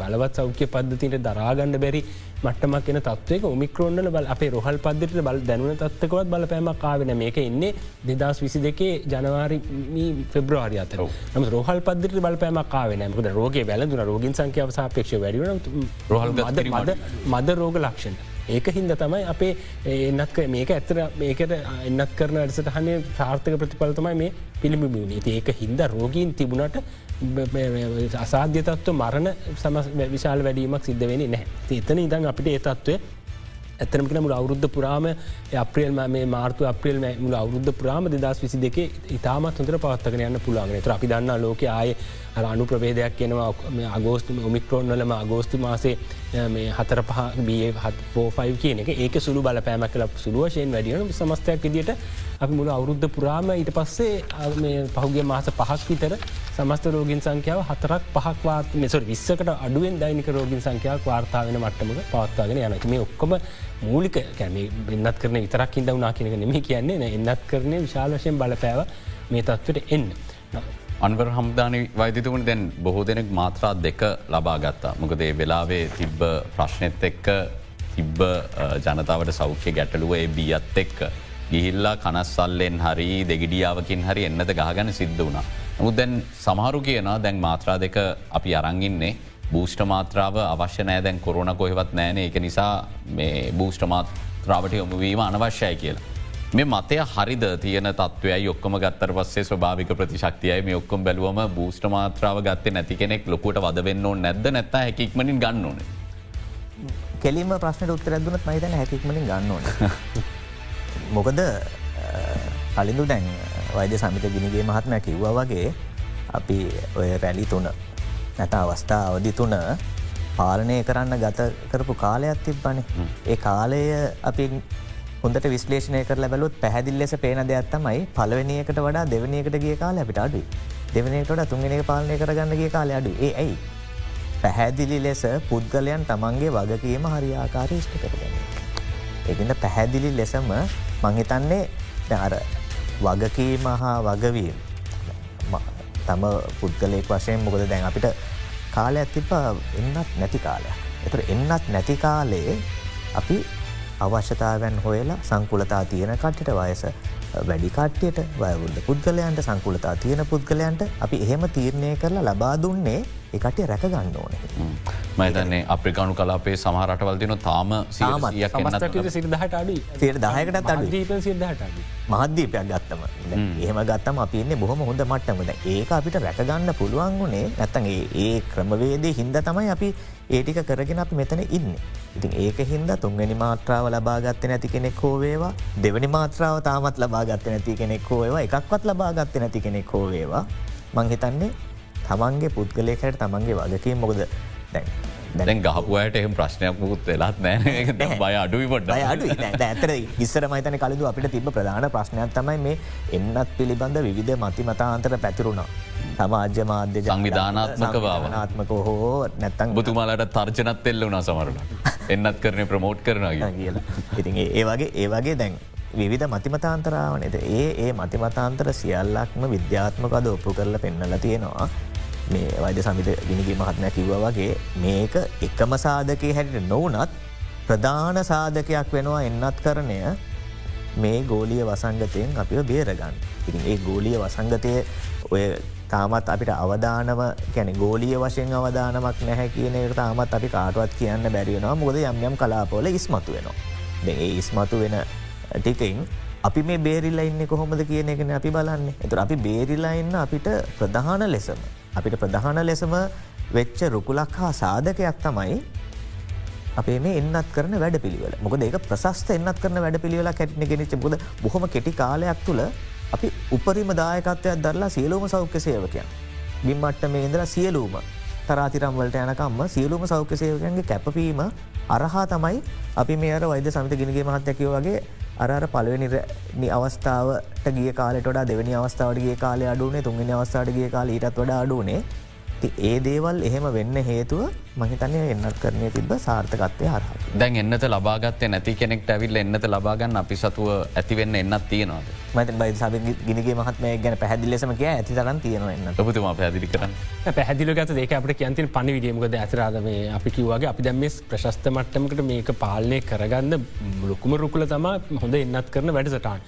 බලවත් සෞඛ්‍ය පද්ධතිට දරාගන්න බැරි මට්ටමක් එන තත්වක ඔමික්‍රෝන්ල බල අපේ රොහල් පද්ධට බල දැනුව තත්වකවත් බලපෑමක් කාවෙන මේක එන්නේ දෙදස් විසි දෙකේ ජනවාරි ෆෙබ්‍රවාරි අතර. නම රෝහල් පද්ධට බලපෑමක් කාවෙන මකද රෝග වැලදුන රෝගින් සංඛ්‍යාව සාපේක්ෂ වැඩියන රොහල් මද මද රෝග ලක්ෂණ. ඒක හින්ද තමයි අපේ එන්නත් මේක ඇත්තර මේකට එන්නත් කරන වැඩසට හනේ සාර්ථක ප්‍රතිපලතමයි මේ පිළිබිබුණ ඒක හින්ද රෝගීන් තිබුණට අසාධ්‍යතත්ව මරණ සම විශාල වැඩීමක් සිද්ධ වෙන නැහැ. එතන ඉදන් අපිට ඒ තත්ත්වය ඇතනමකන මුල අවුද්ධ පුරාම අප්‍රියල් මේ මාර්තු අප්‍රියල් මුල අවුද්ධ පුරාම දෙදස් විසි දෙක ඉතාමත් හොඳර පවත්තකන යන්න පුළාගෙන ත අපි දන්න ලෝක ආය අනු ප්‍රවේදයක් කියනවා අගෝස්තු ඔමික්‍රෝන්වලම අගෝස්තු මාසේ මේ හතර පහ බිය හත් පෝෆයි් කියන එක ඒක සුළු බලපෑමක් කල සුළුවශයෙන් වැඩියන සමස්තයක් විදිට අපි මුල අවුද්ධ පුරාම ඊට පස්සේ පහුගේ මාස පහක් විතර සමස්ත රෝගින් සංඛ්‍යාව හතරක් පහක්වාත් මෙසොට විස්සකට අඩුවෙන් දෛනික රෝගින් සංඛ්‍යාවක් වාර්තාාවෙන මට්ටමක පවත්වාගෙන යනක මේ ඔක්කොම මූලික කැන එන්නත් කරන විතරක් ඉද වනා කියනක නෙම කියන්නේ. එන්නත් කරනය විශාලශයෙන් බලපෑව මේ තත්වට එන්න. අන්වර හම්දාන වෛදිතුවන දැන් බොහෝ දෙනෙක් මාත්‍රා දෙක ලබා ගත්තා. මොකදේ වෙලාවේ තිබ්බ ප්‍රශ්නෙත් එක්ක තිබ්බ ජනතාවට සෞඛ්‍ය ගැටලුව ඒ බියත් එක්ක. ගිහිල්ලා කනස්සල්ලෙන් හරි දෙගිඩියාවකින් හරි එන්නද ගහගන සිද්ධ වුණා. නමුත් දැන් සමහරු කියන දැන් මාත්‍රා දෙක අපි අරංගින්නේ බූෂ්ට මාත්‍රාව අවශ්‍ය නෑ දැන් කොරුණ කොහෙවත් නෑන එක නිසා මේ බූෂ්ට මාත්‍රාවට යොමුවීම අනවශ්‍යයි කියලා. මේ මතය හරිද තියන තත්වය ඔක්කම ගත්තර පස්සේ ස්වභාවික ප්‍රතිශක්තියයි මේ ඔක්කොම් බැලුවම බූෂ්ට මාත්‍රාව ගත්තේ නැති කෙනෙක් ලොකුට වද වෙන්න නැද්ද නැත්ත හැකික්මනින් ගන්න ඕන. කෙලිම ප්‍රශ්නට උත්තර ඇදුනත් මහිතන හැකික්මනින් ගන්න ඕන. මොකද කලින්දු දැන් වෛද්‍ය සමිත ගිනිගේ මහත්මය කිව්වා වගේ අපි ඔය රැලි තුන නැත අවස්ථා අවධි තුන පාලනය කරන්න ගත කරපු කාලයක් තිබ්බනේ. ඒ කාලය අපි හොඳට විශ්ලේෂණය කර ලැබලුත් පැහැදිල් ලෙස පේන දෙයක් තමයි පලවෙනියකට වඩා දෙවනියකට ගිය කාල අපිට අඩුයි. දෙවනකට තුන්ගෙන පාලනය කරගන්න ගිය කාල අඩු ඒ ඇයි. පැහැදිලි ලෙස පුද්ගලයන් තමන්ගේ වගකීම හරිආකාර ෂ්ට කරගන්න. එගන්න පැහැදිලි ලෙසම මංහිතන්නේ අර වගකීම හා වගවීම තම පුද්ගලයෙක් වශයෙන් මොකද දැන් අපිට කාලයක් තිබා එන්නත් නැති කාලයක්. එතුර එන්නත් නැති කාලයේ අපි අවශ්‍යතාවයන් හොයලා සංකුලතා තියෙන කට්ට වයස වැඩි කට්ටියට වයවුල්ද පුද්ගලයන්ට සංකුලතා තියෙන පුද්ගලයන්ට අපි එහෙම තීරණය කරලා ලබා දුන්නේ එකටේ රැක ගන්න ඕන. මතන්නේ අප්‍රිකානු කලාපේ සමහරටවල්දින තාම සිරිදහට අඩු සියට දහයකටත් අඩු සිදහට මහද්දීපයක් ගත්තම. එහෙම ගත්තම අපින්නේ බොහොම හොඳ මට්ටමද ඒක අපිට රැකගන්න පුළුවන් වුණේ නැත්තන් ඒ ක්‍රමවේදේ හින්ද තමයි අපි ඒටික කරගෙන අපි මෙතන ඉන්න. ඉතින් ඒක හින්ද තුන්වැනි මාත්‍රාව ලබාගත්ත නැති කෙනෙක් හෝවේවා දෙවනි මාත්‍රාව තාමත් ලබාගත්ත නැති කෙනෙක් හෝේවා එකක්වත් ලබාගත්ත නැති කෙනෙක් හෝවේවා මංහිතන්නේ තමන්ගේ පුද්ගලයකට තමන්ගේ වගකීම මොකද? දැන් දැන් ගහපුයට එහම ප්‍රශ්නයක් මුකුත් වෙලත් නෑ බය අඩුයි පොඩ අඩු ඇතර ඉස්සර මතන කලදු අපිට තිබ ප්‍රධාන ප්‍රශ්නයක් තමයි මේ එන්නත් පිළිබඳ විධ මති මතාන්තර පැතිරුණා. සමාජ්‍ය මාධ්‍ය සංවිධානාත්මක භාවනාත්මක හෝ නැත්තන් බුතුමාලට තර්ජනත් එල්ල වුණ සමරට එන්නත් කරන ප්‍රමෝට් කරන කියලා. ඉතින් ඒ වගේ ඒ වගේ දැන් විධ මතිමතාන්තරාවනද ඒ ඒ මතිමතාන්තර සියල්ලක්ම විද්‍යාත්මකද ඔප්පු කරලා පෙන්නල තියෙනවා. මේ වෛද්‍ය සමිත ගිනිගේ මහත්මය කිව්ව වගේ මේක එකම සාධකය හැටිට නොවනත් ප්‍රධාන සාධකයක් වෙනවා එන්නත් කරණය මේ ගෝලිය වසංගතයෙන් අපිව බේරගන්න. ඉතින් ඒ ගෝලිය වසංගතය ඔය තාමත් අපිට අවධානව කැන ගෝලිය වශයෙන් අවධානමක් නැහැ කියන එක තාමත් අපි කාටුවත් කියන්න බැරිවෙනවා මුොද යම් යම් කලාපොල ඉස්මතු වෙනවා. දෙ ඒ ඉස්මතු වෙන ටිකයින් අපි මේ බේරිල්ලා ඉන්න කොහොමද කියන එකන අපි බලන්නේ එතුර අපි බේරිලා ඉන්න අපිට ප්‍රධාන ලෙසම අපිට ප්‍රධාන ලෙසම වෙච්ච රුකුලක් හා සාධකයක් තමයි අපේ මේ එන්නත් කරන වැඩ පිළිවල මොකද ඒක ප්‍රශස්ත එන්නත් කරන වැඩ පිළිවෙලා කැටන ගෙනනිච්ච බොද බොහොම කෙටි කාලයක් තුළ අපි උපරිම දායකත්වයක් දරලා සියලූම සෞඛ්‍ය සේවකයන්. බිම්මට්ට මේ ඉඳලා සියලූම තරාතිරම් වලට යනකම්ම සියලුම සෞඛ්‍ය සේවකයන්ගේ කැපවීම අරහා තමයි අපි මේ අර වෛද සමිත ගිනිගේ මහත්තැකව වගේ අර පලවෙනි අවස්ථාවට ගිය කාලට දෙවනි අවස්ථාවට ගේ කාල අඩුනේ තුන්ගෙන අවස්ථාට ගිය කාල ඊටත් වඩ අඩුනේ ඒ දේවල් එහෙම වෙන්න හේතුව මහිතනය එන්නත් කරනය තිබ සාර්ථකත්වය හර. දැන් එන්නත ලබාගත්තේ නැති කෙනෙක්ට ඇවිල් එන්නත ලබාගන්න අපි සතුව ඇතිවෙන්න එන්නත් තියෙනවාද. මත බයි සබ ගිනිගේ මහත්මය ගැන පැහදිලෙසම කිය ඇති තරන් තියෙනවන්න ඔබතුම පැදිලි කරන්න පැහදිල ගත ඒක අපට කියන්තින පනි විඩියමකද ඇතරාදම අපි කිව්වාගේ අපි දැම්ම ප්‍රශස්ත මට්ටමකට මේක පාලනය කරගන්න ලොකුම රුකුල තම හොඳ එන්නත් කරන වැඩසටාන්.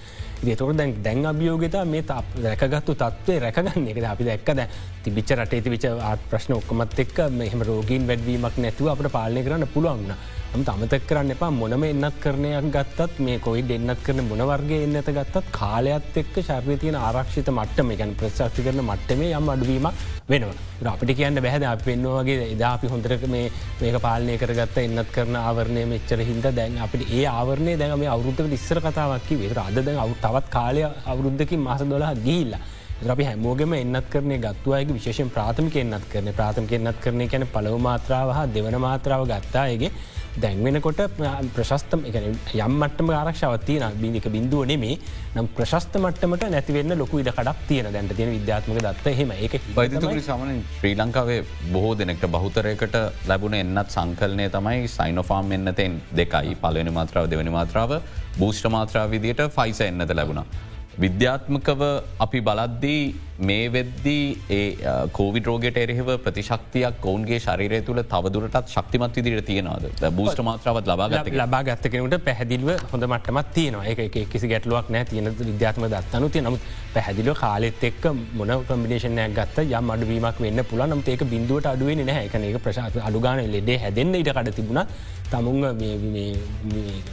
ඒතොට දැන් දැන් අභියෝගතා මේ රැකගත්තු තත්වේ රැකගන්න එක අපි දැක්කද තිබිච්ච රටේ තිවිච ප්‍රශ්න ඔක්කමත් එක් මෙහම රෝගීන් වැඩවීමක් නැතුව අපට පාලනය කරන්න පුළුවන්න්න. අම අමතක් කරන්න එපා. මොනම එන්නත් කරනයක් ගත්තත් මේ කොයි දෙන්නත් කරන මොනවර්ගේ එන්නත ගත්තත් කාලයක්ත් එක්ක ශර්ය තියෙන ආරක්ෂිත මට්ටම ගැන ප්‍රසක්ති කරන මට්ටමේ යම් අඩුවීමක් වෙනවා. අපිට කියන්න බැහද අප පෙන්වාගේ එදා අපි හොඳරක මේ මේක පාලනය කරගත්ත එන්නත් කරන ආවරණය මෙච්චර හිද දැන් අපිට ඒ ආවරණය දැන් මේ අවුද්ධක ඉස්සර කතාවක්කි වේ අද දැන් අවු තවත් කාලය අවුරුද්ධකින් මාස දොලා ගිල්ලා අපි හැමෝගෙම එන්නත් කරන ගත්තුවයක විශේෂෙන් ප්‍රාථමික එන්නත් කරන ප්‍රාථමික එන්නත් කරන කැන පලව මාත්‍රාව හා දෙවන මාත්‍රාව ගත්තායගේ දැන්වෙනකොට ප්‍රශස්තම යම් මටම ආරක්ෂාවත්තිය බිනික බින්දුව නෙමේ නම් ප්‍රශස්ත මට්ටමට නැතිවෙන්න ලොකු ඉඩ කඩක් තියෙන දැන්ට තියෙන විද්‍යාත්මක දත්ත හෙම එක බයිතුරි සමන ශ්‍රී ලංකාවේ බොහෝ දෙනෙක්ට බහුතරයකට ලැබුණ එන්නත් සංකල්නය තමයි සයිනොෆාම් එන්නතෙන් දෙකයි. පලවෙනි මාත්‍රාව දෙවනි මාත්‍රාව භූෂ්ට මාත්‍රාව විදියට ෆයිස එන්නත ලැබුණා. විද්‍යාත්මකව අපි බලද්දී මේ වෙද්දී ඒ කෝවිට රෝගට එරෙහිව ප්‍රතිශක්තියක් ඔවුන්ගේ ශරීරය තුළ තවදුරටත් ශක්තිමත් විදිට තියෙනවාද? බූෂ්ට මාත්‍රාවත් ලබාගත ලබා ගත්තකනට පැහදිල්ව හොඳ මටමත් තියෙනවා. එක කිසි ගැටලුවක් නෑ තියෙන විද්‍යාත්ම දත්තනු තිය නමුත් පැහදිලෝ කාලෙත් එක් මොන කම්බිනේෂනයක් ගත්ත යම් අඩුවීමක් වෙන්න පුළ නම් ඒක බින්දුවට අඩුවෙන නැහැ. එක එක ප්‍රශාත අඩුගාන ලෙඩේ හැදෙන්න්න ඉට කඩ තිබුණ. තමුන්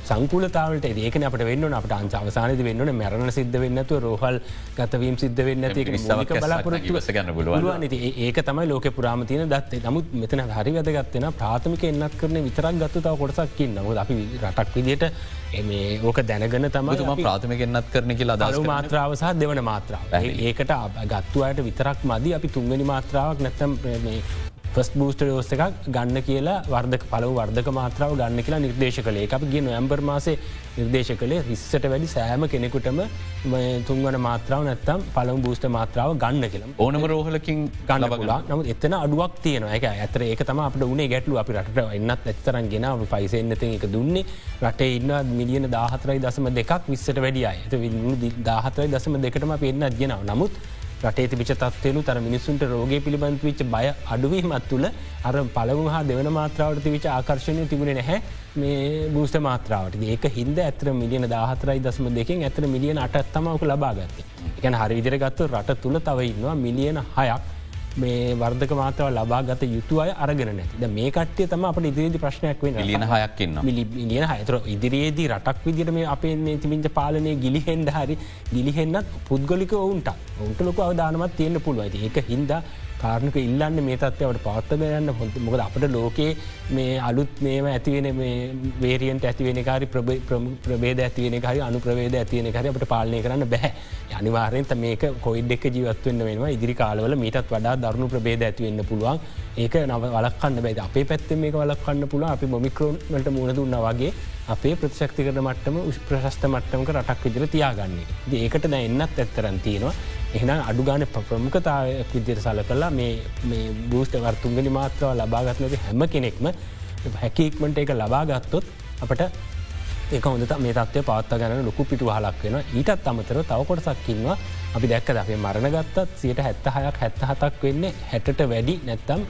සංකූලතාවට ඒකන අපට වෙන්න අපට අංච අවසානද වෙන්න මැරණ සිද්ධ වෙන්නතු රෝහල් ගතවීම් සිද්ධ වෙන්න ඒක බලාපොරත්තු ගන්න පුළුවන්. ඒක තමයි ලෝක පුරාමතියන දත්තේ නමුත් මෙතන හරි වැදගත්වෙන ප්‍රාථමික එන්නත් කරන විතරක් ගත්තු තව කොටසක්කින් නමුත් අපි රටක් විදියට එම ඕක දැනගන තම ප්‍රාථමික එන්නත් කරන කියලා දලු මාත්‍රාව සහ දෙවන මාත්‍රාව. ඒකට ගත්තුවයට විතරක් මදී. අපි තුන්ගනි මාත්‍රාවක් නැත්තම් ෆස් බූස්ට ෝස්ස එකක් ගන්න කියලා වර්ධක පලව වර්ධක මාත්‍රාව ගන්න කියලා නිර්දේශ කළේ. අපි ගේ නොයම්බර් මාසේ නිර්දේශ කළේ රිස්සට වැඩි සෑම කෙනෙකුටම තුන්වන මාත්‍රාව නැත්තම් පළම බූස්ට මාත්‍රාව ගන්න කියලා. ඕනම රෝහලකින් ගන්න පුලා නමුත් එතන අඩුවක් තියෙන එක ඇතර ඒක තම අපට උනේ ගැටලු අපි රට එන්නත් ඇත්තරන් ගෙන පයිසෙන්න්නත එක දුන්නේ. රටේ ඉන්න මිලියන දාහතරයි දසම දෙකක් විස්සට වැඩිය ඇත දාහතරයි දසම දෙකටම පෙන්න්නත් ගෙනාව. නමුත් රටේ තිබිච තත්වයනු තර මිනිසුන්ට රෝග පිළිබඳ විච් බය අඩුවීමත් තුළ අර පළවු හා දෙවන මාත්‍රාවට තිවිච ආකර්ශණය තිබුණ නැහැ මේ බූෂ්ට මාත්‍රාවට. ඒක හින්ද ඇතර මිලියන දාහතරයි දසම දෙකින් ඇතර මිලියන අටත්තමවක ලබාගත්තේ එකන හරිවිදිර ගත්තු. රට තුළ තව ඉන්නවා මිලියන හයක් මේ වර්ධක මාතව ලබා ගත යුතු අය අරගෙන නැති. මේ කට්ටිය තම අපට ඉදිරිදි ප්‍රශ්නයක් වෙන ලියන හයක්න්න මිලියන හතර ඉදිරියේදී රටක් විදිරම අපේ තිමින්ච පාලනය ගිලිහෙන්ඩ හරි ගිලිහෙන්නත් පුද්ගලික ඔවුන්ට ඔවුන්ට ලොක අවධානමත් තියෙන්න්න පුළුවයිද ඒක හින්දා කාරණක ඉල්ලන්න මේ තත්වයට පවත්තම යන්න හොඳ. මොකද අපට ලෝකයේ මේ අලුත් මේම ඇතිවෙන වේරියන්ට ඇතිවෙන කාරි ප්‍රබේද ඇතිවෙන හරි අනු ප්‍රවේද ඇතිවෙන හරි අපට පාලනය කරන්න බැහැ අනිවාරෙන්ත මේක කොයිඩ් එක් ජීවත්වන්න වෙනවා. ඉදිරි කාලවල මීටත් වඩා දරුණු ප්‍රබේද ඇතිවෙන්න පුළුවන්. ඒක නව වලක්කන්න බැද අපේ පැත්තේ මේක වලක්කන්න පුළුව අපි මොමික්‍රෝන්ට මුණ දුන්න වගේ අපේ ප්‍රතිශක්ති කරන මට්ටම ප්‍රශස්ත මට්ටමක රටක් විදිර තියාගන්නේ ඒකට දැ එන්නත් ඇත්තරන් තියෙනවා. එහන අඩුගාන ප්‍රමුඛතාවයක් විදිර සල කලා මේ බූෂ්ට වර්තුන්ගනි මාත්‍රව ලබාගත්නක හැම කෙනෙක්ම හැකික්මට එක ලබාගත්තොත් අපට ඒක හොඳ මේ තත්වය පත්ත ගැන ලොකු පිටු හලක් වෙන ඊටත් අමතර තවකොට සක්කින්වා අපි දැක්ක අපේ මරණ ගත්තත් සියට හැත්ත හයක් හැත්ත හතක් වෙන්නේ හැටට වැඩි නැත්තම්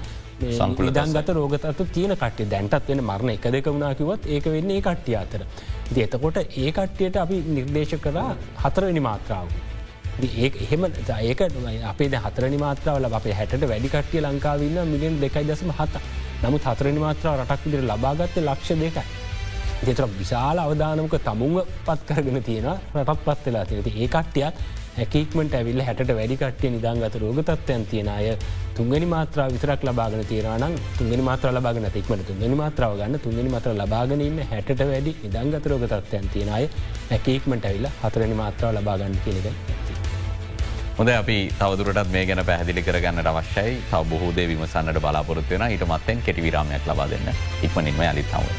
සංකුලදන්ගත රෝගතතු තියෙන කට්ටිය දැන්ටත් වෙන මරණ එක දෙක වුණනාකිවත් ඒක වෙන්නේ ඒ කට්ටිය අතර. එතකොට ඒ කට්ටියට අපි නිර්දේශ කරා හතරවෙනි මාත්‍රාව. ඒ එහෙම ඒක අපේ හතරනි මාත්‍රාවල අපේ හැට වැඩි කට්ටිය ලංකාවන්න මිලියන් දෙකයි දසම හත නමුත් හතරනි මාත්‍රාව රටක් විදිර ලබාගත්ත ලක්ෂ දෙකයි. දෙතර විශාල අවධානමක තමුන්ව පත් කරගෙන තියෙන රටත් පත් වෙලා තියෙනති ඒ කට්ටියත් හැකික්මට ඇවිල් හැට වැඩිකට්ටිය නිදංගත රෝගතත්වයන් තියෙන අය තුන්ගනි මාත්‍රා විතරක් ලබාගෙන තීරනම් තුන්ගනි මාත්‍ර ලබාගෙන තික්මට තුන්ගනි මාත්‍රාව ගන්න තුන්ගනි මත්‍ර ලබාගෙනන්න හැට වැඩි නිදංගත රෝගතත්වයන් තියෙන අය හැකීක්මට ඇවිල්ල හතරනි මාත්‍රාව ලබාගන්න කියනක. හොද අපි තවදුරටත් මේ ගැන පැහදිලි කරගන්න අවශ්‍යයි තව බොහෝදේ විමසන්නට බලාපොරත්වයෙන ඊට මත්තෙන් කෙටි විරාමයක් ලබා දෙන්න ඉක්මනින්ම අලිත්තව.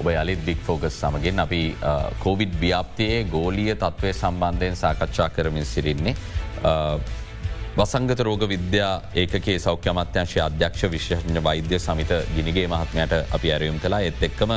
ඔබ යළිත් බික් ෆෝගස් සමගින් අපි කෝවිඩ් ව්‍යාප්තියේ ගෝලිය තත්ත්වය සම්බන්ධයෙන් සාකච්ඡා කරමින් සිරින්නේ. වසංගත රෝග විද්‍යා ඒකේ සෞඛ්‍ය අමත්‍යංශය අධ්‍යක්ෂ විශ්ෂඥ වෛද්‍ය සමිත ගිනිගේ මහත්මයට අපි ඇරයුම් කලා එත් එක්කම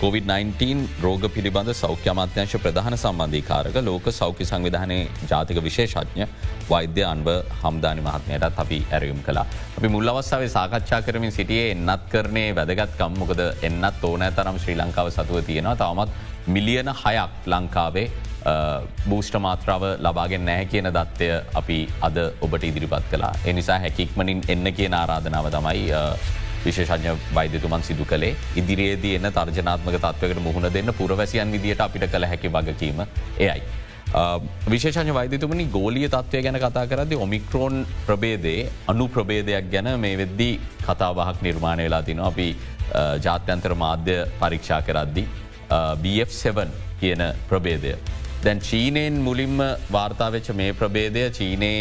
COVID-19 රෝග පිළිබඳ සෞඛ්‍ය අමාත්‍යංශ ප්‍රධාන සම්බන්ධීකාරක ලෝක සෞඛ්‍ය සංවිධානය ජාතික විශේෂඥ වෛද්‍ය අන්ව හම්දානි මහත්මයටත් අපි ඇරයුම් කලා. අපි මුල් අවස්සාවේ සාකච්ඡා කරමින් සිටියේ එන්නත් කරනේ වැදගත්කම් මොකද? එන්නත් ඕනෑ තරම් ශ්‍රී ලංකාව සතුව තියෙනවා. තවමත් මිලියන හයක් ලංකාවේ බූෂ්ට මාත්‍රාව ලබාගෙන් නැහැ කියන දත්වය අපි අද ඔබට ඉදිරිපත් කලා. එනිසා හැකික්මනින් එන්න කියන ආරාධනාව තමයි විශේෂඥ වෛද්‍යතුමන් සිදු කළේ ඉදිරියේදී එන්න තර්ජනාත්මක තත්වකට මුහුණ දෙන්න පුරවැසියන් විදිට අපිට කළ හැකි වගකීම එයයි. විශේෂඥ වෛදතුමනි ගෝලිය තත්වය ගැන කතා කරද ඔමික්‍රෝන් ප්‍රබේදේ අනු ප්‍රබේදයක් ගැන මේ වෙද්දී කතාවහක් නිර්මාණය වෙලා තින අපි ජාත්‍යන්තර මාධ්‍ය පරීක්ෂා කරද්දි. BF7 කියන ප්‍රබේදය. දැන් චීනයෙන් මුලින්ම වාර්තාවෙච්ච මේ ප්‍රබේදය චීනයේ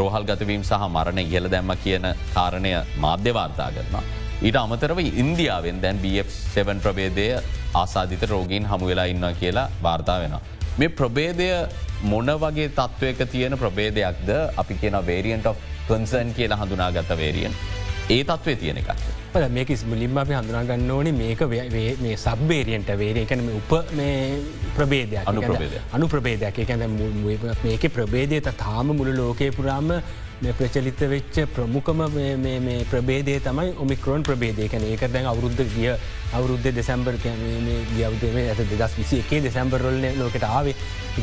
රෝහල් ගතවීම් සහ මරණ ඉහල දැම්ම කියන කාරණය මාධ්‍යවාර්තා කරනවා. ඊට අමතරව ඉන්දියාවෙන් දැන් BF7 ප්‍රබේදය ආසාධිත රෝගීන් හමු වෙලා ඉන්න කියලා වාර්තා වෙනවා. මේ ප්‍රබේදය මොන වගේ තත්ත්වයක තියෙන ප්‍රබේදයක්ද අපි කියන වේරියන්ට කන්සන් කියලා හඳුනා ගත වේරියන් ඒ තත්වේ තියෙන එකක්. මේක මුලින්ම අපි හඳුනාගන්න ඕනේ මේක මේ සබ්බේරියන්ට වේරේ එකන උප ප්‍රබේදයක් අනු ප්‍රබේද අනු ප්‍රබේදයක් එකැන මේක ප්‍රබේදය තාම මුළු ලෝකය පුරාම ප්‍රචලිත වෙච්ච ප්‍රමුඛම ප්‍රබේදය තමයි ඔමික්‍රෝන් ප්‍රබේදය කැන ඒක දැන් අවුරුද්ධ ගිය අවුරුද්ධ දෙසැම්බර් ගියවදේ ඇත දෙදස් විසි එකේ දෙසැම්බරොල්ල ලෝකට ආවේ.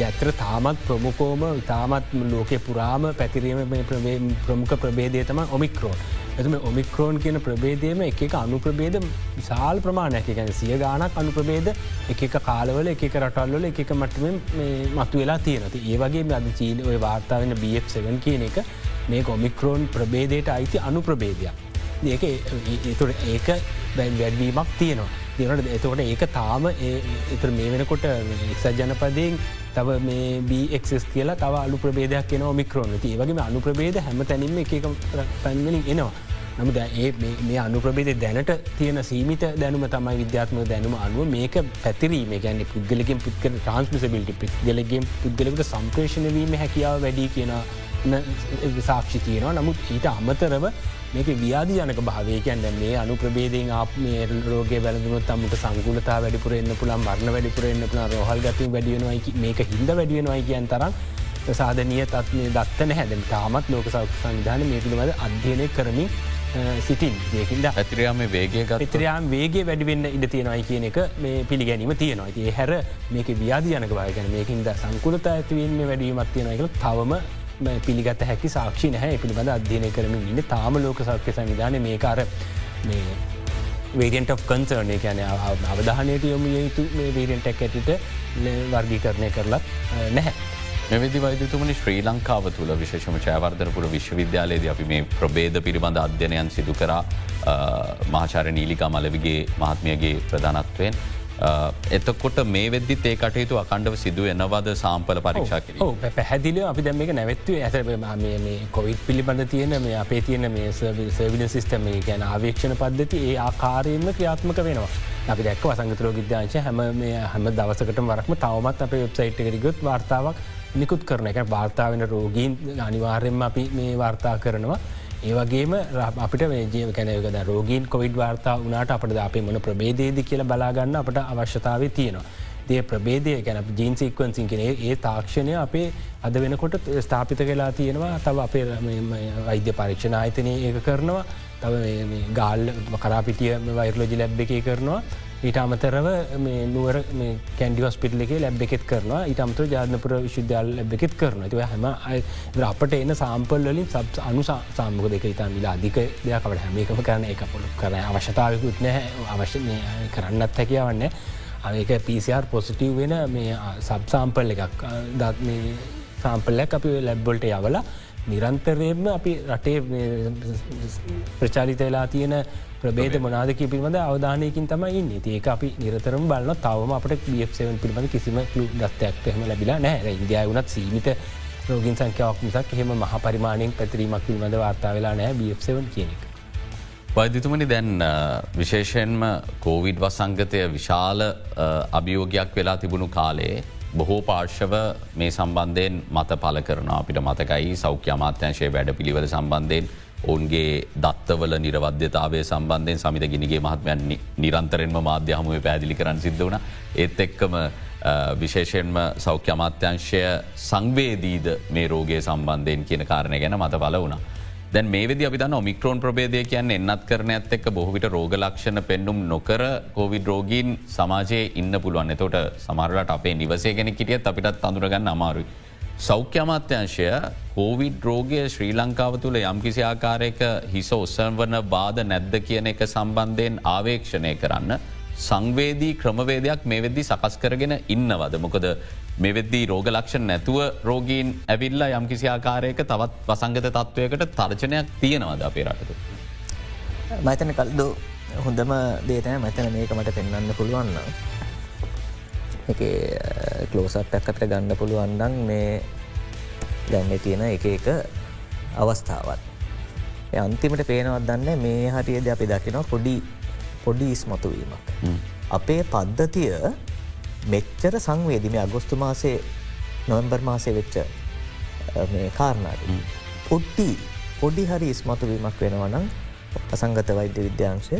ඇත්තර තාමත් ප්‍රමුකෝම ඉතාමත් ලෝකය පුරාම පැතිරීම ප්‍රමුඛ ප්‍රබේදය තම ඔමික්‍රෝන්. ඇතුම ඔමික්‍රෝන් කියන ප්‍රබේදයම එක අනු ප්‍රබේද විශාල් ප්‍රමාණයක් ගැන සිය ගානක් අනු ප්‍රබේද එක කාලවල එක රටල්වල එක මටම මතු වෙලා තියෙනති ඒ වගේ අද චීන ඔය වාර්තාාවෙන BF7 කියන එක මේ ඔමික්‍රෝන් ප්‍රබේදයට අයිති අනු ප්‍රබේදයක්. ඒක ඒතුට ඒක බැන් වැඩවීමක් තියෙනවා. දෙනට එතකොට ඒක තාම එතුර මේ වෙනකොට එක්සත් ජනපදයෙන් තව මේ බක්ස් කියලා තව අලු ප්‍රබේදයක් එන මික්‍රෝන ඒ වගේ අනු ප්‍රබේද හැම තැනින්ම එක පැන්වලින් එනවා. නමුද ඒ මේ අනුප්‍රබේද දැනට තියෙන සීමිත දැනුම තමයි විද්‍යාත්ම දැනුම අනුව මේක පැතිරීම. ගැන පුද්ගලකින් පුද්ගල ට්‍රන්ස්මිසබිලිටි පුද්ගලගෙන් පුද්ගලකට සම්ප්‍රේෂණවීම හැකියාව වැඩි කියන සාක්ෂි තියෙනවා. නමුත් ඊට අමතරව මේක ව්‍යාධ ජනක භාවයකයන් දැ මේ අනු ප්‍රබේදෙන් අප මේ රෝග වැලදුනොත් අමුට සංගුලතා වැඩිපුරෙන්න්න පුළන් මරණ වැඩිපුරෙන්න්න පුළ රෝහල් ගතින් වැඩියෙනවයි මේක හිද වැඩියෙනවයි කියන් තරම් සාධනය තත්නේ දත්තන හැදම තාමත් ලෝක සෞඛ සංවිධාන මේ පිළිබඳ අධ්‍යයනය කරමින් සිටින් ඒකින්ද ඇතිරයාම වේගේ ඉතරයාම් වේගේ වැඩිවෙන්න ඉඩ තියෙනයි කියන එක මේ පිළිගැනීම තියෙනවා. ඒ හැර මේක ව්‍යාධ යනක වායගැන මේකින්ද සංකුලත ඇතිවීම වැඩීමත් තියෙනයකළ තවම පිළිගත හැකි සාක්ෂි නැහැ. පිළිබඳ අධ්‍යයනය කරමින් ඉන්න තාම ලෝක සෞඛ්‍ය සංවිධාන මේකාර මේ වේරියන්ට of කන්සර්ණය කියන අවධානයට යොම යුතු මේ වේරියන්ටක් ඇටිට වර්ගීකරණය කරලත් නැහැ. මෙවිදි වෛදතුමනි ශ්‍රී ලංකාව තුළ විශේෂම චෑවර්ධනපුර විශ්වවිද්‍යාලයේද අපි මේ ප්‍රබේද පිළිබඳ අධ්‍යනයන් සිදු කරා මහාචාර නීලිකා මලවිගේ මහත්මියගේ ප්‍රධානත්වයෙන්. එතකොට මේ වෙද්දි ඒ කටයුතු අකණ්ඩව සිදුව එනවාද සාම්පල පරීක්ෂා කර පැහැදිල අපි දැම එක නැවත්ව ඇත කොවිත් පිළිබඳ තියෙන මේ අපේ තියෙන මේ සවිඩ සිිස්ටම ගැන ආවේක්ෂණ පද්ධති ඒ ආකාරයෙන්ම ක්‍රියාත්මක වෙනවා. අපි දැක්ව වසංගතරෝ විද්‍යාංශ හැම හැම දවසකට වරක්ම තවමත් අප වෙබ්සයිට් එකරිගොත් වාර්තාවක් නිකුත් කරන එක වාර්තා වෙන රෝගීන් අනිවාර්යෙන්ම අපි මේ වාර්තා කරනවා. ඒවගේම අපිට ජීව කැනයකද රෝගීන් කොවිඩ් වාර්තා වනාට අපට අපේ මොන ප්‍රබේදේද කියල බලාගන්න අපට අවශ්‍යතාව තියෙනවා. දේ ප්‍රබේදය ගැන ජීන් සික්වන්සින් කෙන ඒ තාක්ෂණය අපේ අද වෙනකොට ස්ථාපිත වෙලා තියෙනවා තව අපේ වෛද්‍ය පරීක්ෂණ ආයතනය ඒක කරනවා තව ගාල් කරාපිටිය වෛරලෝජි ලැබ් එක කරනවා. ඊට අමතරව නුවර කැන්ඩි හස්පිටල එක ලැබ් එකෙත් කරනවා. ඉටමතර ජානපුර විශුද්‍යාල ලැබ් එකෙත් කරන ව හැම අපට එන්න සාම්පල් වලින් සබ් අනු සාමක දෙක ඉතා මිලා අධික දෙයකට හැමකම කරන එක පොළු කරන අවශ්‍යතාවකුත් නෑ අවශ්‍ය කරන්නත් හැකියවන්න ඒක පිසිR පොසිටව් වෙන මේ සබ් සාම්පල් එකක් දත් සාම්පල්ලක් අපි ලැබ්බොල්ට යවලා නිරන්තරයෙන්ම අපි රටේ ප්‍රචාලිත වෙලා තියෙන ප්‍රබේද මොනාදක පිළිබඳ අවධානයකින් තමයි ඉන්න. ඒක අපි නිරතරම බලන්න තවම අපට බියක්සවන් පිළිබඳ කිසිම ලු දත්තයක් එහෙම ලැබිලා නෑ ඉන්දයා වුනත් සීමිත රෝගින් සංඛ්‍යාවක් මිසක් එහෙම මහ පරිමාණයෙන් පැතිරීමක් පිළිබඳ වාර්තා වෙලා නෑ බියක්සවන් කියනෙක. වෛදිතුමනි දැන් විශේෂයෙන්ම කෝවිඩ් වසංගතය විශාල අභියෝගයක් වෙලා තිබුණු කාලේ බොහෝ පාර්ශව මේ සම්බන්ධයෙන් මත පල කරන අපිට මතකයි සෞඛ්‍ය අමාත්‍යංශය වැඩ පිළිවල සම්බන්ධයෙන් ඔවුන්ගේ දත්තවල නිරවද්‍යතාවය සම්බන්ධයෙන් සමිත ගිනිගේ මහත්මයන් නිරන්තරෙන්ම මාධ්‍ය හමුවේ පැදිලි කරන්න සිද්ධ වන ඒත් එක්කම විශේෂයෙන්ම සෞඛ්‍ය අමාත්‍යංශය සංවේදීද මේ රෝගය සම්බන්ධයෙන් කියන කාරණය ගැන මත පල වුණා. දැන් මේ වෙදි අපි දන්න ඔමික්‍රෝන් ප්‍රබේදය කියන්න එන්නත් කරන ඇත් එක් බොහවිට රෝගලක්ෂණ පෙන්නුම් නොකර කෝවිඩ රෝගීන් සමාජයේ ඉන්න පුළුවන් එතොට සමරලට අපේ නිවසේ ගෙන කිටියත් අපිටත් අඳුරගන්න අමාරුයි. සෞඛ්‍ය අමාත්‍යංශය කෝවිඩ් රෝගය ශ්‍රී ලංකාව තුළ යම්කිසි ආකාරයක හිස ඔස්සන් වන බාධ නැද්ද කියන එක සම්බන්ධයෙන් ආවේක්ෂණය කරන්න සංවේදී ක්‍රමවේදයක් මේ වෙද්දි සකස් කරගෙන ඉන්නවද මොකද මෙවෙද්දී රෝග ලක්ෂණ නැතුව රෝගීන් ඇවිල්ලා යම් කිසි ආකාරයක තවත් වසංගත තත්ත්වයකට තර්ජනයක් තියෙනවද අපේ රටතු. මතන කල්දු හොඳම දේතන මතන මේක මට පෙන්වන්න පුළුවන්න එක කලෝසත් පැක්කතර ගන්න පුළුවන්ඩන් මේ දැන්න තියෙන එක එක අවස්ථාවත්. අන්තිමට පේනවත් දන්න මේ හටියද අපි දකිනවා පොඩි පොඩි ඉස්මතුවීමක්. අපේ පද්ධතිය මෙච්චර සංවේදිම අගොස්තු මාසේ නොවම්බර් මාසය වෙච්ච මේ කාරණාට පොඩ්ඩි පොඩි හරි ඉස්මතුවීමක් වෙනවනම් අසංගත වෛද්‍ය විද්‍යාංශය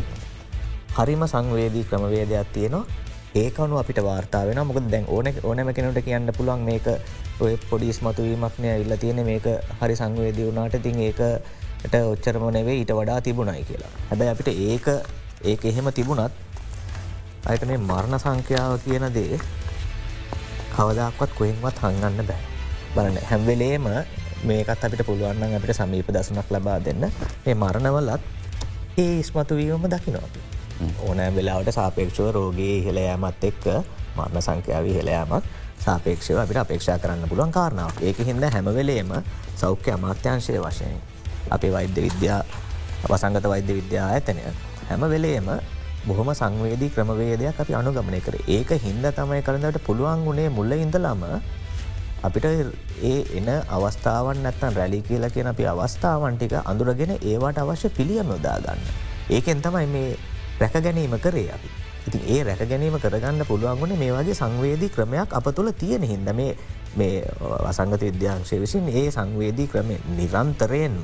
හරිම සංවේදී ක්‍රමවේදයක් තියෙනවා. ඒකනු අපිට වාර්තාාවෙන මොක දැන් ඕන ඕනම කෙනට කියන්න පුළුවන් මේක ඔය පොඩිස් මතුවීමක්නය ඉල්ල තියෙන මේක හරි සංවේදී වුණට තින් ඒකට ඔච්චරම නෙවේ ඊට වඩා තිබුණයි කියලා. හැබැ අපිට ඒක ඒක එහෙම තිබුණත් අයට මේ මරණ සංඛ්‍යාව කියන දේ කවදක්වත් කොහෙන්වත් හංගන්න බෑ. බලන්න හැම්වෙලේම මේකත් අපිට පුළුවන්න අපිට සමීප දසනක් ලබා දෙන්න. මේ මරණවලත් ඒ ඉස්මතුවීම දකිනොති ඕනෑ වෙලාවට සාපේක්ෂව රෝගේ ඉහළයෑමත් එක්ක මරණ සංඛ්‍යාව ඉහළයෑමත් සාපේක්ෂව අපිට අපේක්ෂා කරන්න පුළුවන් කාරණාව ඒක හින්ද හැමවෙලේම සෞඛ්‍ය අමාත්‍යංශය වශයෙන් අපේ වෛද්‍ය විද්‍යා වසංගත වෛද්‍ය විද්‍යා ඇතනය හැම වෙලේම බොහොම සංවේදී ක්‍රමවේදයක් අපි අනුගමනය කර ඒක හින්ද තමයි කරන්නට පුළුවන් වුණේ මුල්ල ඉඳලාම අපිට ඒ එන අවස්ථාවන් නැත්තන් රැලි කියලා කියන අපි අවස්ථාවන් ටික අඳුරගෙන ඒවාට අවශ්‍ය පිළියම් යොදාගන්න. ඒකෙන් තමයි මේ රැක ගැනීම කරේ අපි. ඉතින් ඒ රැක ගැනීම කරගන්න පුළුවන්ගුණ මේ වගේ සංවේදී ක්‍රමයක් අප තුළ තියෙන හින්ද මේ මේ වසංගත විද්‍යාංශය විසින් ඒ සංවේදී ක්‍රමය නිරන්තරයෙන්ම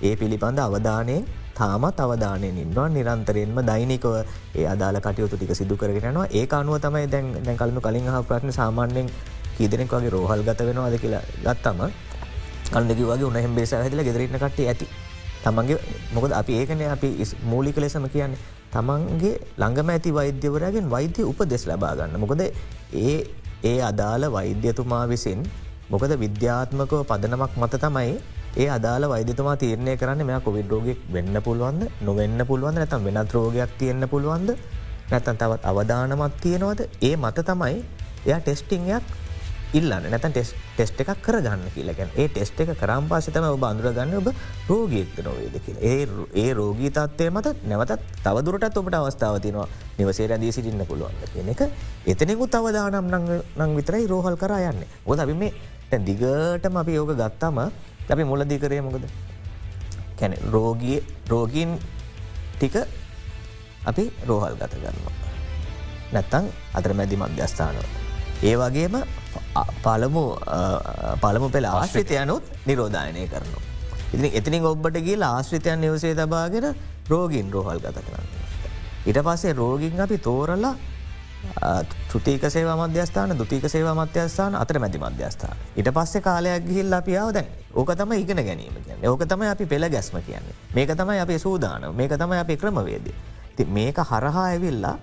ඒ පිළිබඳ අවධානයෙන් තාමත් අවධානයෙන් ඉන්නවා. නිරන්තරයෙන්ම දෛනිකව ඒ අදාල කටයුතු ටික සිදු කරගෙනවා ඒ අනුව තමයි දැන් දැන් කලම කලින් හ ප්‍රශ්න සාමාන්‍යෙන් කීදනෙක් වගේ රෝහල් ගත වෙනවාද කියලා ගත්තම කල්දකි වගේ උනහෙම බේස හැදිල ගෙදරන්න කට ඇති. තමන්ගේ මොකද අපි ඒකන අපි මූලික ලෙසම කියන්නේ. තමන්ගේ ළඟම ඇති වෛද්‍යවරයාගෙන් වෛද්‍ය උප දෙස් ලබාගන්න මොකද ඒ ඒ අදාළ වෛද්‍යතුමා විසින් මොකද විද්‍යාත්මකව පදනමක් මත තමයි ඒ අදාල වෛදතුමා තීරණය කරන්න මෙයා කොවිඩ් රෝගෙක් වෙන්න පුළුවන්ද? නොවෙන්න පුළුවන් නැතම් වෙනත් රෝගයක් තියෙන්න්න පුළුවන්ද? නැතන් තවත් අවධානමත් තියෙනවද? ඒ මත තමයි එයා ටෙස්ටිංයක් ඉල්ලන්න. නැතන් ටෙස් ටෙස්ට එකක් කරගන්න කියලකැන් ඒ ටෙස්ට එක කරම් පාසතම ඔබ අඳුරගන්න ඔබ රෝගීක්ත නොවේද කියල. ඒ ඒ රෝගී තත්වය මත නැවතත් තවදුරටත් ඔබට අවස්ථාව තිනවා නිවසේ රැදී සිටින්න පුළුවන්ද කියන එක. එතනෙකුත් අවධානම් නං විතරයි රෝහල් කර යන්න. ඔොද අපි මේ දිගටම අපි යෝග ගත්තම අපි මුලදී කරේ මොකද කැන රෝගී රෝගීන් ටික අපි රෝහල් ගත කරනවා. නැත්තං අතර මැදි මධ්‍යස්ථානව. ඒ වගේම පළමු පළමු පෙළ ආශ්‍රිතයනුත් නිරෝධායනය කරනවා. ඉතින් එතිනින් ඔබ්බට ගිල් ආශ්‍රිතයන් නිවසේ තබාගෙන රෝගීන් රෝහල් ගත කරන්න. ඉට පස්සේ රෝගින් අපි තෝරලා තුතික සේවා මධ්‍යස්ථාන දුතික සේවා මධ්‍යස්ථාන අතර මැති මධ්‍යස්ථාන. ඉට පස්සේ කාලයක් ගිහිල් අපියාව දැන්. ඕක තම ඉගෙන ගැනීම කියන්න. ඕක තමයි අපි පෙළ ගැස්ම කියන්නේ. මේක තමයි අපේ සූදාන මේක තමයි අපේ ක්‍රමවේද මේක හරහා ඇවිල්ලා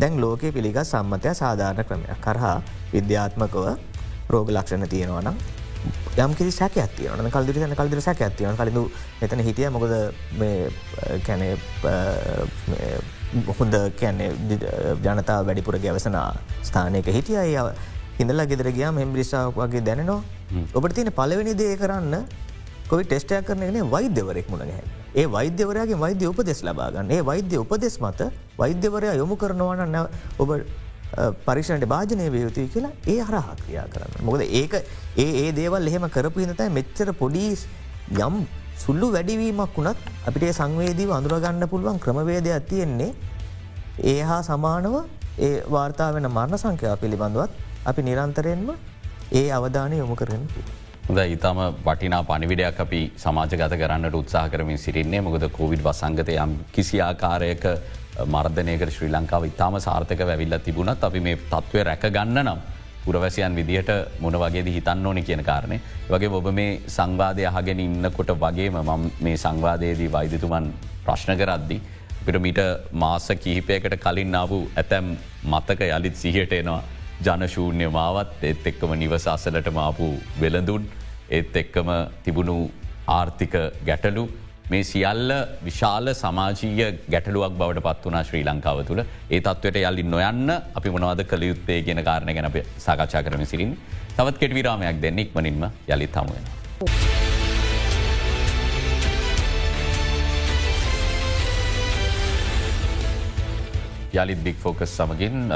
දැන් ලෝකයේ පිළිගත් සම්මතය සාධාරණ ක්‍රමයක්. කරහා විද්‍යාත්මකව රෝග ලක්ෂණ තියෙනවනම් යම් කිසි සැක ඇතියන කල්දිරන කල්දිර සැක ඇතියන කලිදු එතන හිටිය මොකද කැන හොඳ කැන්නේ ජනතාව වැඩිපුර ගැවසන ස්ථානයක හිටිය. අය හිඳලා ගෙදර ගයාම හෙම්බිරිසාාවක් වගේ දැනවා ඔබට තියෙන පලවෙනි දේ කරන්න කොයි ටෙස්ටයක් කරනගෙන වෛද්‍යවරෙක් මුණ ගැහ ඒ වෛද්‍යවරයාගේ වෛද්‍ය උපදෙස් ලබාගන්න ඒ වෛද්‍ය උපදෙස් මත වෛද්‍යවරයා යොමු කරනවන්න ඔබ පරිෂණට භාජනය වයුතුයි කියලා ඒ හරහා ක්‍රියා කරන්න. මොකද ඒක ඒ ඒ දේවල් එහෙම කරපු හිනතයි මෙච්චර පොඩිස් යම් සුල්ලු වැඩිවීමක් වුණත් අපිට සංවේදීව අඳුරගන්න පුළුවන් ක්‍රමවේදයක් තියෙන්නේ ඒ හා සමානව ඒ වාර්තා වෙන මරණ සංඛ්‍යා පිළිබඳවත් අපි නිරන්තරයෙන්ම ඒ අවධානය යොමු කරන. හොද ඉතාම වටිනා පනිවිඩයක් අපි සමාජගත කරන්නට උත්සාහ කරමින් සිරින්නේ මොකද කෝවිඩ් වසංගතය යම් කිසි ආකාරයක මර්ධනයක ශ්‍රී ලංකාව ඉතාම සාර්ථක වැවිල්ල තිබුණත් අපි මේ තත්ත්වය රැකගන්න නම් පුරවැසියන් විදිහට මොන වගේද හිතන්න ඕනි කියන කාරණය වගේ ඔබ මේ සංවාධය අහගෙන ඉන්නකොට වගේම මම මේ සංවාධයේදී වෛදතුමන් ප්‍රශ්න කරද්දි. පිරමිට මාස කිහිපයකට කලින් නාවූ ඇතැම් මතක යළිත් සිහට එනවා ජනශූන්‍ය මාවත් ඒත් එක්කම නිවස අසලට මාපු වෙළඳුන් ඒත් එක්කම තිබුණු ආර්ථික ගැටලු මේ සියල්ල විශාල සමාජීය ගැටලුවක් බවට පත් වනා ශ්‍රී ලංකාව තුළ ඒ තත්වට යල්ලි නොයන්න අපි මොනවද කළ යුත්තේ කියන කාරණය ගැන සාකච්ඡා කරන සිරින් තවත් කෙටවිරාමයක් දෙන්න ඉක්මනින්ම යළිත් හමුවෙන. යළිත් බික් ෆෝකස් සමගින්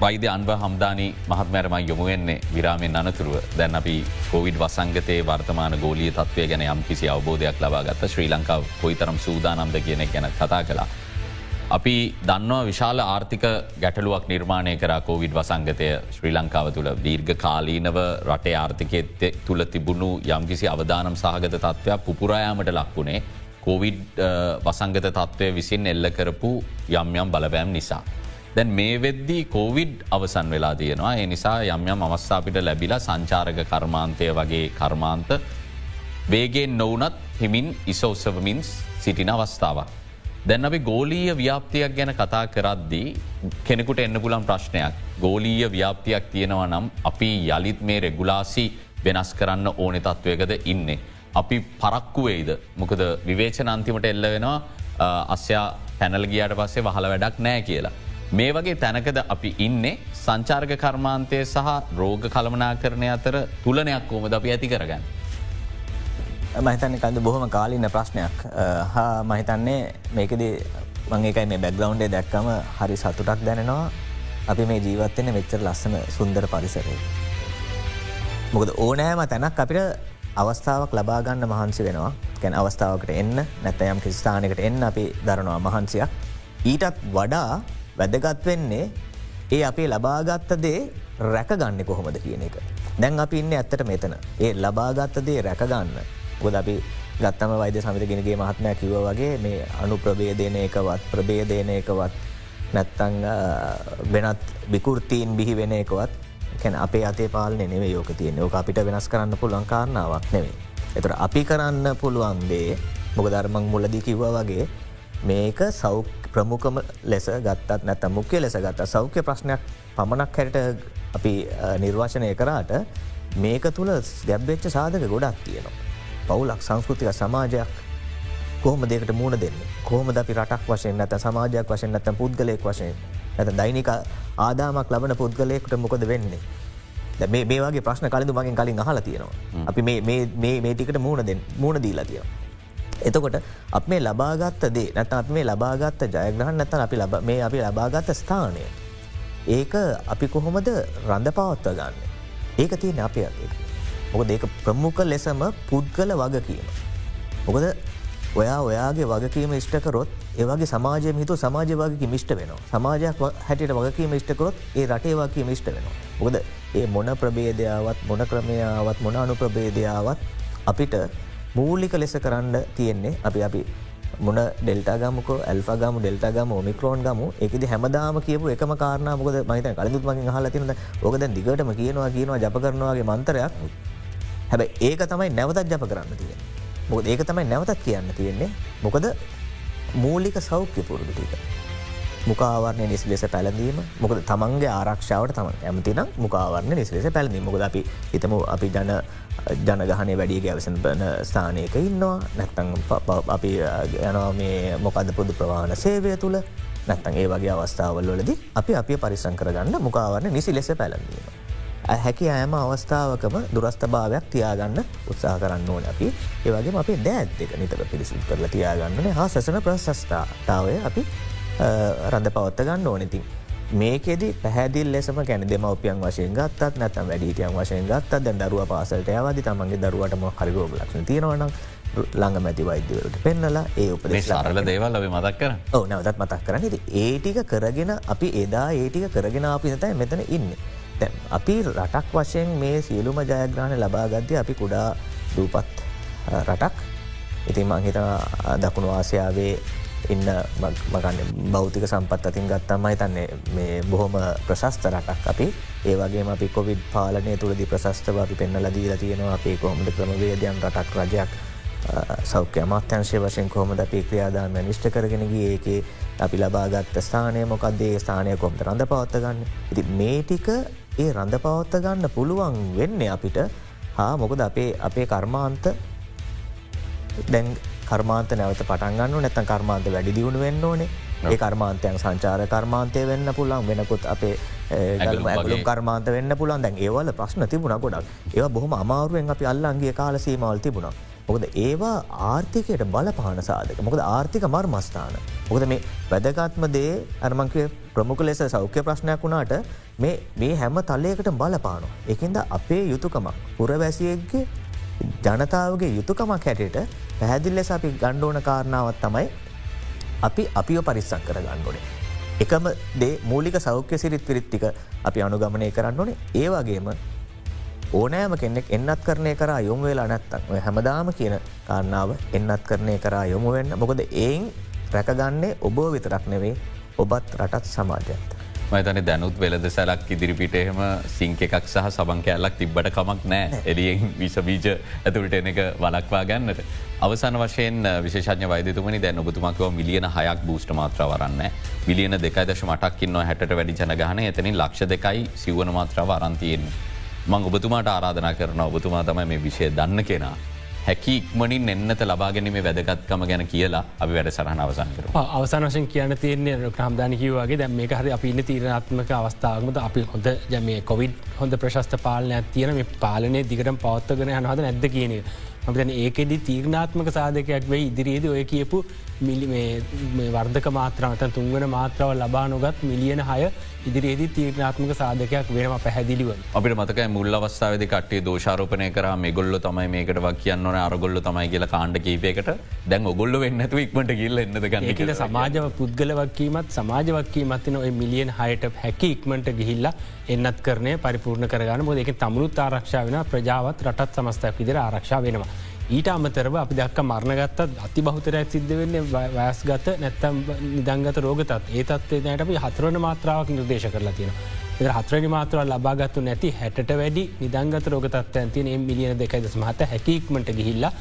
වෛද්‍ය අන්ව හම්දානී මහත්මෑරමයි යොමුවෙන්නේ විරාමෙන් අනතුරුව දැන් අපි කොවිඩ් වසංගතයේ වර්තමාන ගෝලිය තත්වය ගැන යම් කිසි අවබෝධයක් ලබාගත්ත ශ්‍රී ලංකාව කොයිතරම් සූදානම්ද කියන ගැන කතා කලා. අපි දන්නවා විශාල ආර්ථික ගැටලුවක් නිර්මාණය කර කෝවිඩ් වසංගතය ශ්‍රී ලංකාව තුළ දීර්ඝ කාලීනව රටේ ආර්ථිකෙත් තුළ තිබුණු යම්කිසි අවධානම් සහගත තත්ත්වයක් පුපුරායාමට ලක්වුණේ කෝවිඩ් වසංගත තත්ත්වය විසින් එල්ල කරපු යම් යම් බලපෑම් නිසා. දැන් මේ වෙද්දී කෝවිඩ් අවසන් වෙලා තියෙනවා ඒ නිසා යම්යම් අවස්ථාපිට ලැබිලා සංචාරක කර්මාන්තය වගේ කර්මාන්ත වේගෙන් නොවනත් හිමින් ඉසෝසවමින් සිටින අවස්ථාවක්. දැන් අපි ගෝලීය ව්‍යාප්තියක් ගැන කතා කරද්දී කෙනෙකුට එන්න පුලන් ප්‍රශ්නයක්. ගෝලීය ව්‍යාප්තියක් තියෙනවා නම් අපි යළිත් මේ රෙගුලාසි වෙනස් කරන්න ඕනෙ තත්ත්වයකද ඉන්නේ. අපි පරක්කුවේද මොකද විවේචන අන්තිමට එල්ල වෙනවා අස්යා පැනල ගියට පස්සේ වහල වැඩක් නෑ කියලා. මේ වගේ තැනකද අපි ඉන්නේ? සංචාර්ග කර්මාන්තය සහ රෝග කළමනා කරණය අතර තුලනයක් කෝමද අපි ඇති කරගන්න. මහිතන්නේ කඳ බොහොම කාලින්න ප්‍රශ්නයක්. හා මහිතන්නේ මේකද මංඒකයි මේ බැග්ලවන්්ඩේ දැක්කම හරි සතුටක් දැනෙනවා. අපි මේ ජීවත්වෙන මෙච්චර ලස්සන සුන්දර පරිසරය. මොකද ඕනෑම තැනක් අපිට අවස්ථාවක් ලබාගන්න මහන්සි වෙනවා. ගැන අවස්ථාවකට එන්න නැතයම් කිස්ථානකට එන්න අපි දරනවා මහන්සියක්. ඊටත් වඩා වැදගත් වෙන්නේ ඒ අපේ ලබාගත්ත දේ රැකගන්න කොහොමද කියන එක. දැන් අපි ඉන්න ඇත්තට මෙතන. ඒ ලබාගත්ත දේ රැකගන්න. ගොද අපි ගත්තම වෛද්‍ය සමිතගෙනගේ මහත්මය කිව වගේ මේ අනු ප්‍රබේදයන එකවත් ප්‍රබේදයන එකවත් නැත්තං වෙනත් විකෘතීන් බිහි වෙන එකවත් කැන අපේ අතේ පාලන නෙවේ යෝක තියන්නේ ඕක අපිට වෙනස් කරන්න පුළුවන් කාරණාවක් නෙවේ. එතුර අපි කරන්න පුළුවන්දේ මොක ධර්මං මුලදි කිව්වා වගේ මේක සෞ ප්‍රමුඛම ලෙස ගත්තත් නැත මුක්‍ය ලෙස ගත්ත සෞඛ්‍ය ප්‍රශ්නයක් පමණක් හැරට අපි නිර්වාශනය කරාට මේක තුළ ගැබ්බෙච්ච සාධක ගොඩක් තියෙනවා. පවුලක් සංස්කෘතික සමාජයක් කොහම දෙකට මුණ දෙන්න කොහම අපි රටක් වශයෙන් නැත සමාජයක් වශයෙන් නැත පුද්ගලයෙක් වශයෙන් ඇත දෛනික ආදාමක් ලබන පුද්ගලයෙකුට මොකද වෙන්නේ. මේ මේගේ ප්‍රශ්න කලින්ඳ මගින් කලින් අහලා තියෙනවා. අපි මේ ටිකට මුණ මුණ දීලා තියෙනවා. එතකොට අප මේ ලබාගත්ත දේ නැත අප මේ ලබාගත්ත ජයග්‍රහන් නැතන් අපි මේ අපි ලබාගත්ත ස්ථානය. ඒක අපි කොහොමද රඳ පවත්ව ගන්න. ඒක තියෙන අප මොකද ඒක ප්‍රමුඛ ලෙසම පුද්ගල වග කියීම. මොකද ඔයා ඔයාගේ වගකීම ඉෂ්ටකරොත් ඒවගේ සමාජය හිතු සමාජ වගේ මිෂ්ට වෙනවා සමාජයක් හැටියට වගකීම ඉෂ්ටකරොත් ඒ රටේ වගේ මිෂ්ට වෙනවා. මොකද ඒ මොන ප්‍රබේදයාවත් මොන ක්‍රමයාවත් මොන අනු ප්‍රබේදයාවත් අපිට මූලික ලෙස කරන්න තියෙන්නේ අපි අපි මොන ඩෙල්ටාගමක ඇල්ෆගම ඩෙල්ටාගම මිකරෝන් ගම එකද හැමදාම කියපු එකම කාරණ. මොකද මහිත කලදුත් මගින් හල තිනද ඕකද දිගටම කියනවා කියනවා ජප කරනවාගේ මන්තරයක්. හැබැ ඒක තමයි නැවතත් ජප කරන්න තිය. මොක ඒක තමයි නැවතත් කියන්න තියෙන්නේ. මොකද මූලික සෞඛ්‍ය පුරුදු ටික. මුකාවරණය නිසි ලෙස පැලඳීම. මොකද තමන්ගේ ආරක්ෂාවට තම ඇමතිනම් මුකාවරණ නිසි ලෙස පැළඳීම මොකද අපි හිතම අපි ජන ජනගහනය වැඩිය ගැවසන් බන ස්ථානයක ඉන්නවා නැත්තං අපි යනවා මේ මොකද පොදු ප්‍රවාණ සේවය තුළ නැත්තන් ඒ වගේ අවස්ථාවල්ලොලද අපි අපි පරිසං කරගන්න මුකාවරණ නිසි ලෙස පැළඳීම. හැකි ඇම අවස්ථාවකම දුරස්ථ භාවයක් තියාගන්න උත්සා කරන්න ඕන අපි ඒවගේ අපේ දෑත් දෙක නිතර පිරිසිදු කරලා තියාගන්නන හා සසන ප්‍රශස්ථාතාවය අපි රඳ පවත්ත ගන්න ඕනෙතින්. මේකෙද පැහැදිල් ලෙසම ගැන දෙමවපියන් වශයෙන් ගත්තත් නැතම් වැඩිටියන් වශයෙන් ගත්තත් දැන් දරුව පාසලට යවාදි තමන්ගේ දරුවටම හරිරෝග ලක්ෂණ තියෙනවනම් ළඟ මැති වෛද්‍යවලට පෙන්නලා ඒ උප සරල දේවල් ලබ මතක් කර ඕ නැවතත් මතක් කරන්න. ඒටික කරගෙන අපි එදා ඒටික කරගෙන අපි නතයි මෙතන ඉන්න. තැන් අපි රටක් වශයෙන් මේ සියලුම ජයග්‍රහණ ලබාගද්‍ය අපි කුඩා දූපත් රටක්. ඉතින් මංහිත දකුණු ආසියාවේ ඉන්න මගන්න බෞතික සම්පත් අතින් ගත්තම්මයි තන්නේ මේ බොහොම ප්‍රශස්ත රටක් අපි. ඒවගේ අපි කොවිඩ් පාලනය තුළදි ප්‍රශස්තව අපි පෙන්න ලදීල තියෙනවා. අපේ කොහොමද ක්‍රමවේදයන් රටක් රජයක් සෞඛ්‍ය අමාත්‍යංශය වශයෙන් කොහොමද අපි ක්‍රියාදාම නිෂ්ට කරගෙනගේ ඒකේ අපි ලබාගත්ත ස්ථානය මොකක්දේ ස්ථානය කොමට රඳ පවත්තගන්න ඉති මේටික ඒ රඳ පවත්ත ගන්න පුළුවන් වෙන්න අපිට. හා මොකද අපේ අපේ කර්මාන්ත දැන් කර්මාන්ත නැවත පටන්ගන්න නැතන් කර්මාන්ත වැඩි දියුණු වෙන්න ඕනේ. ඒ කර්මාන්තයන් සංචාර කර්මාන්තය වෙන්න පුළන් වෙනකුත් අපේ ඇගලුම් කර්මාන්ත වෙන්න පුළන් දැන් ඒවල ප්‍රශ්න තිබුණ ගොඩක්. ඒ බොහොම අමාරුවෙන් අපි අල්ලන්ගේ කාල සීමවල් තිබුණා. මොකද ඒවා ආර්ථිකයට බලපාන සාධක. මොකද ආර්ථික මර්මස්ථාන. මොකද මේ වැදගත්ම දේ අරමංකය ප්‍රමුඛ ලෙස සෞඛ්‍ය ප්‍රශ්නයක් වුණාට මේ හැම තල්ලයකට බලපානු. එකන්ද අපේ යුතුකමක්. පුරවැසියෙක්ගේ ජනතාවගේ යුතුකමක් හැටට පැහැදිල් ලෙස අපි ගණ්ඩෝන කාරණාවත් තමයි අපි අපිෝ පරිස්සං කර ගණ්ඩෝනේ. එකම දේ මූලික සෞඛ්‍ය සිරිත් පිරිත්තික අපි අනුගමනය කරන්න ඕනේ ඒවගේම ඕනෑම කෙනෙක් එන්නත් කරණය කර යොමු වෙලා නැත්තක් හැමදාම කියන කාරණාව එන්නත් කරණය කරා යොමු වෙන්න මොකද එයින් රැකගන්නේ ඔබෝ විතරක් නෙවේ ඔබත් රටත් සමාජයත්. මතන දැනුත් වෙලද සැලක් ඉදිරිපිටහෙම සිංක එකක් සහ සබං කෑල්ලක් තිබ්බට කමක් නෑ එලියෙන් විසබීජ ඇතුළට එන එක වලක්වා ගන්නට. අවසන වශයෙන් විශේෂඥ වෛදතුමනි දැන් ඔබතුමක්ව මිලියන හයක් බූෂ්ට මාත්‍ර වරන්න මිලියන දෙකයි දශ මටක්කින්න හැට වැඩි ජනගහන එතනින් ලක්ෂ දෙකයි සිවන මාත්‍රාව අරන්තියෙන්. මං ඔබතුමාට ආරාධනා කරන ඔබතුමා තමයි මේ විෂය දන්න කෙනා. හැකි ඉක්මනින් එන්නත ලබාගැනීම වැදගත්කම ගැන කියලා අපි වැඩ සරහන අවසන් කර අවසාන වශයෙන් කියන්න තියන්නේ ක්‍රම්දානිකවගේ දැ මේ හරි අපින්න තීරණත්මක අවස්ථාවමද අපි හොඳ ජමේ කොවිඩ් හොඳ ප්‍රශස්ත පාලනයක් තියෙන මේ පාලනය දිගට පවත්තගෙන හනහද නැද්ද කියනේ අපිතන ඒකෙදි තීරණාත්මක සාධකයක් වෙයි ඉදිරියේද ඔය කියපු මිලි වර්ධක මාත්‍රාවත තුන්වන මාත්‍රාව ලබා නොගත් මිලියන හය ඉදිරියේදී තීරණාත්මක සාධකයක් වෙනම පැහැදිලිව. අපිට මතක මුල් අවස්ථාවද කටේ දෝෂාරෝපනය කර මෙගොල්ල තමයි මේකට වක් කියන්නන අරගොල්ල තමයි කියලා කාණ්ඩ කීපයකට දැන් ඔගොල්ල වෙන්නතු ඉක්මට කියල්ල එන්නද ගන්න කියල සමාජව පුද්ගලවක්කීමත් සමාජවක්කීමත්තින ඔය මිලියන් හයට හැකි ඉක්මට ගිහිල්ලා එන්නත් කරනය පරිපූර්ණ කරගන්න මොද එක තමුණුත් ආරක්ෂා වෙන ප්‍රජාවත් රටත් සමස්තයක් විදිර ආරක්ෂා වෙනවා. ඊට අමතරව අපි දක්ක මරණගත්තත් අති බහුතරයක් සිද්ධ වෙන්නේ වයස් ගත නැත්තම් නිදංගත රෝගතත් ඒතත්වේ නයට අපි හතරවන මාත්‍රාවක් නිර්දේශ කරලා තියෙන. එ හතරනි මාත්‍රව ලබාගත්තු නැති හැට වැඩි නිදංගත රෝගතත් ඇතින මිලියන දෙකයිදස මහත හැකික්මට ගිහිල්ලා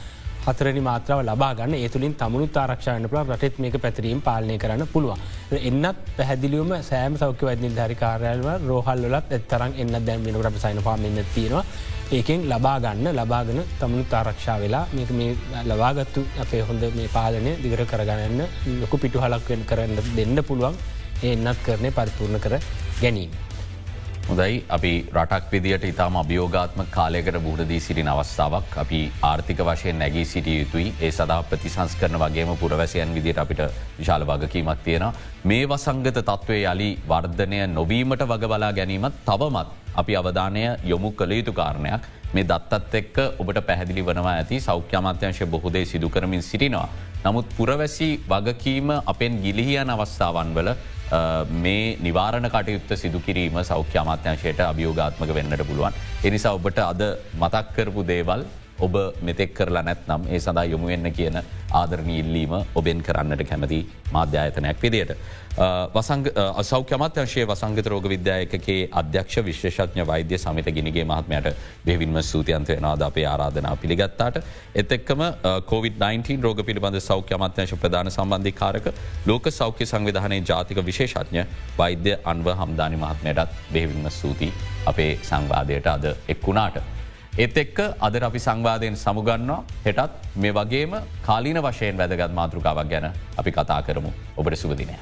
හතරනි මාත්‍රාව ලබාගන්න ඒතුලින් තමුණු ආරක්ෂායන පුළ රටත් මේක පැතිරීම පාලනය කරන්න පුළුවන්. එන්නත් පැහැදිලියුම සෑම සෞඛ්‍ය වැදනි ධරි කාරයල්ව රෝහල්ලත් එත්තරන් එන්න දැම් වෙනකට සයින පාමන්න තියෙනවා. ඒකෙන් ලබාගන්න ලබාගෙන තමුණු ආරක්ෂා වෙලා මේක මේ ලබාගත්තු අපේ හොඳ මේ පාලනය දිගර කරගන්න ලොකු පිටු හලක්වෙන් කරන්න දෙන්න පුළුවන් එන්නත් කරනය පරිපූර්ණ කර ගැනීම. හොදයි අපි රටක් විදිට ඉතාම අභියෝගාත්ම කාලයකට බුහදදී සිටින අවස්ථාවක් අපි ආර්ථික වශයෙන් නැගී සිටිය යුතුයි ඒ සදා ප්‍රතිසංස් කරන වගේම පුරවැසියන් විදිට අපිට විශාල වගකීමත් තියෙන. මේ වසංගත තත්ත්වය යළි වර්ධනය නොවීමට වග බලා ගැනීමත් තවමත් අපි අවධානය යොමු කළ යුතු කාරණයක් මේ දත්තත් එක්ක ඔබට පැහැදිලි වනවා ඇති සෞඛ්‍යමාත්‍යංශය බොහොදේ සිදු කරමින් සිටිනවා. නමුත් පුරවැසි වගකීම අපෙන් ගිලිහියන අවස්ථාවන් වල මේ නිවාරණ කටයුත්ත සිදුකිරීම සෞඛ්‍ය අමාත්‍යංශයට අභියෝගාත්මක වෙන්නට පුළුවන්. එනිසා ඔබට අද මතක් කරපු දේවල් ඔබ මෙතෙක් කරලා නැත්නම් ඒ සඳහා යොමුවෙන්න කියන ආදරණී ඉල්ලීම ඔබෙන් කරන්නට කැමති මාධ්‍යායතනයක් විදියට. අසෞඛ්‍යමත්‍යංශයේ වසංගත රෝග විද්‍යායකගේ අධ්‍යක්ෂ විශේෂඥ වෛද්‍ය සමිත ගිනිගේ මහත්මයට බෙවින්ම සූතියන්තය නාද අපේ ආරාධනා පිළිගත්තාට. එතෙක්කම COVID-19 රෝග පිළිබඳ සෞඛ්‍යමත්‍යංශ ප්‍රධාන සම්බන්ධි කාරක ලෝක සෞඛ්‍ය සංවිධානයේ ජාතික විශේෂඥ වෛද්‍ය අන්ව හම්දානි මහත්මයටත් බෙවින්ම සූති අපේ සංවාදයට අද එක්වුණාට. එත් එක්ක අද අපි සංවාධයෙන් සමුගන්නවා හෙටත් මේ වගේම කාලීන වශයෙන් වැදගත් මාතෘකාවක් ගැන අපි කතා කරමු ඔබට සුවදිනයක්.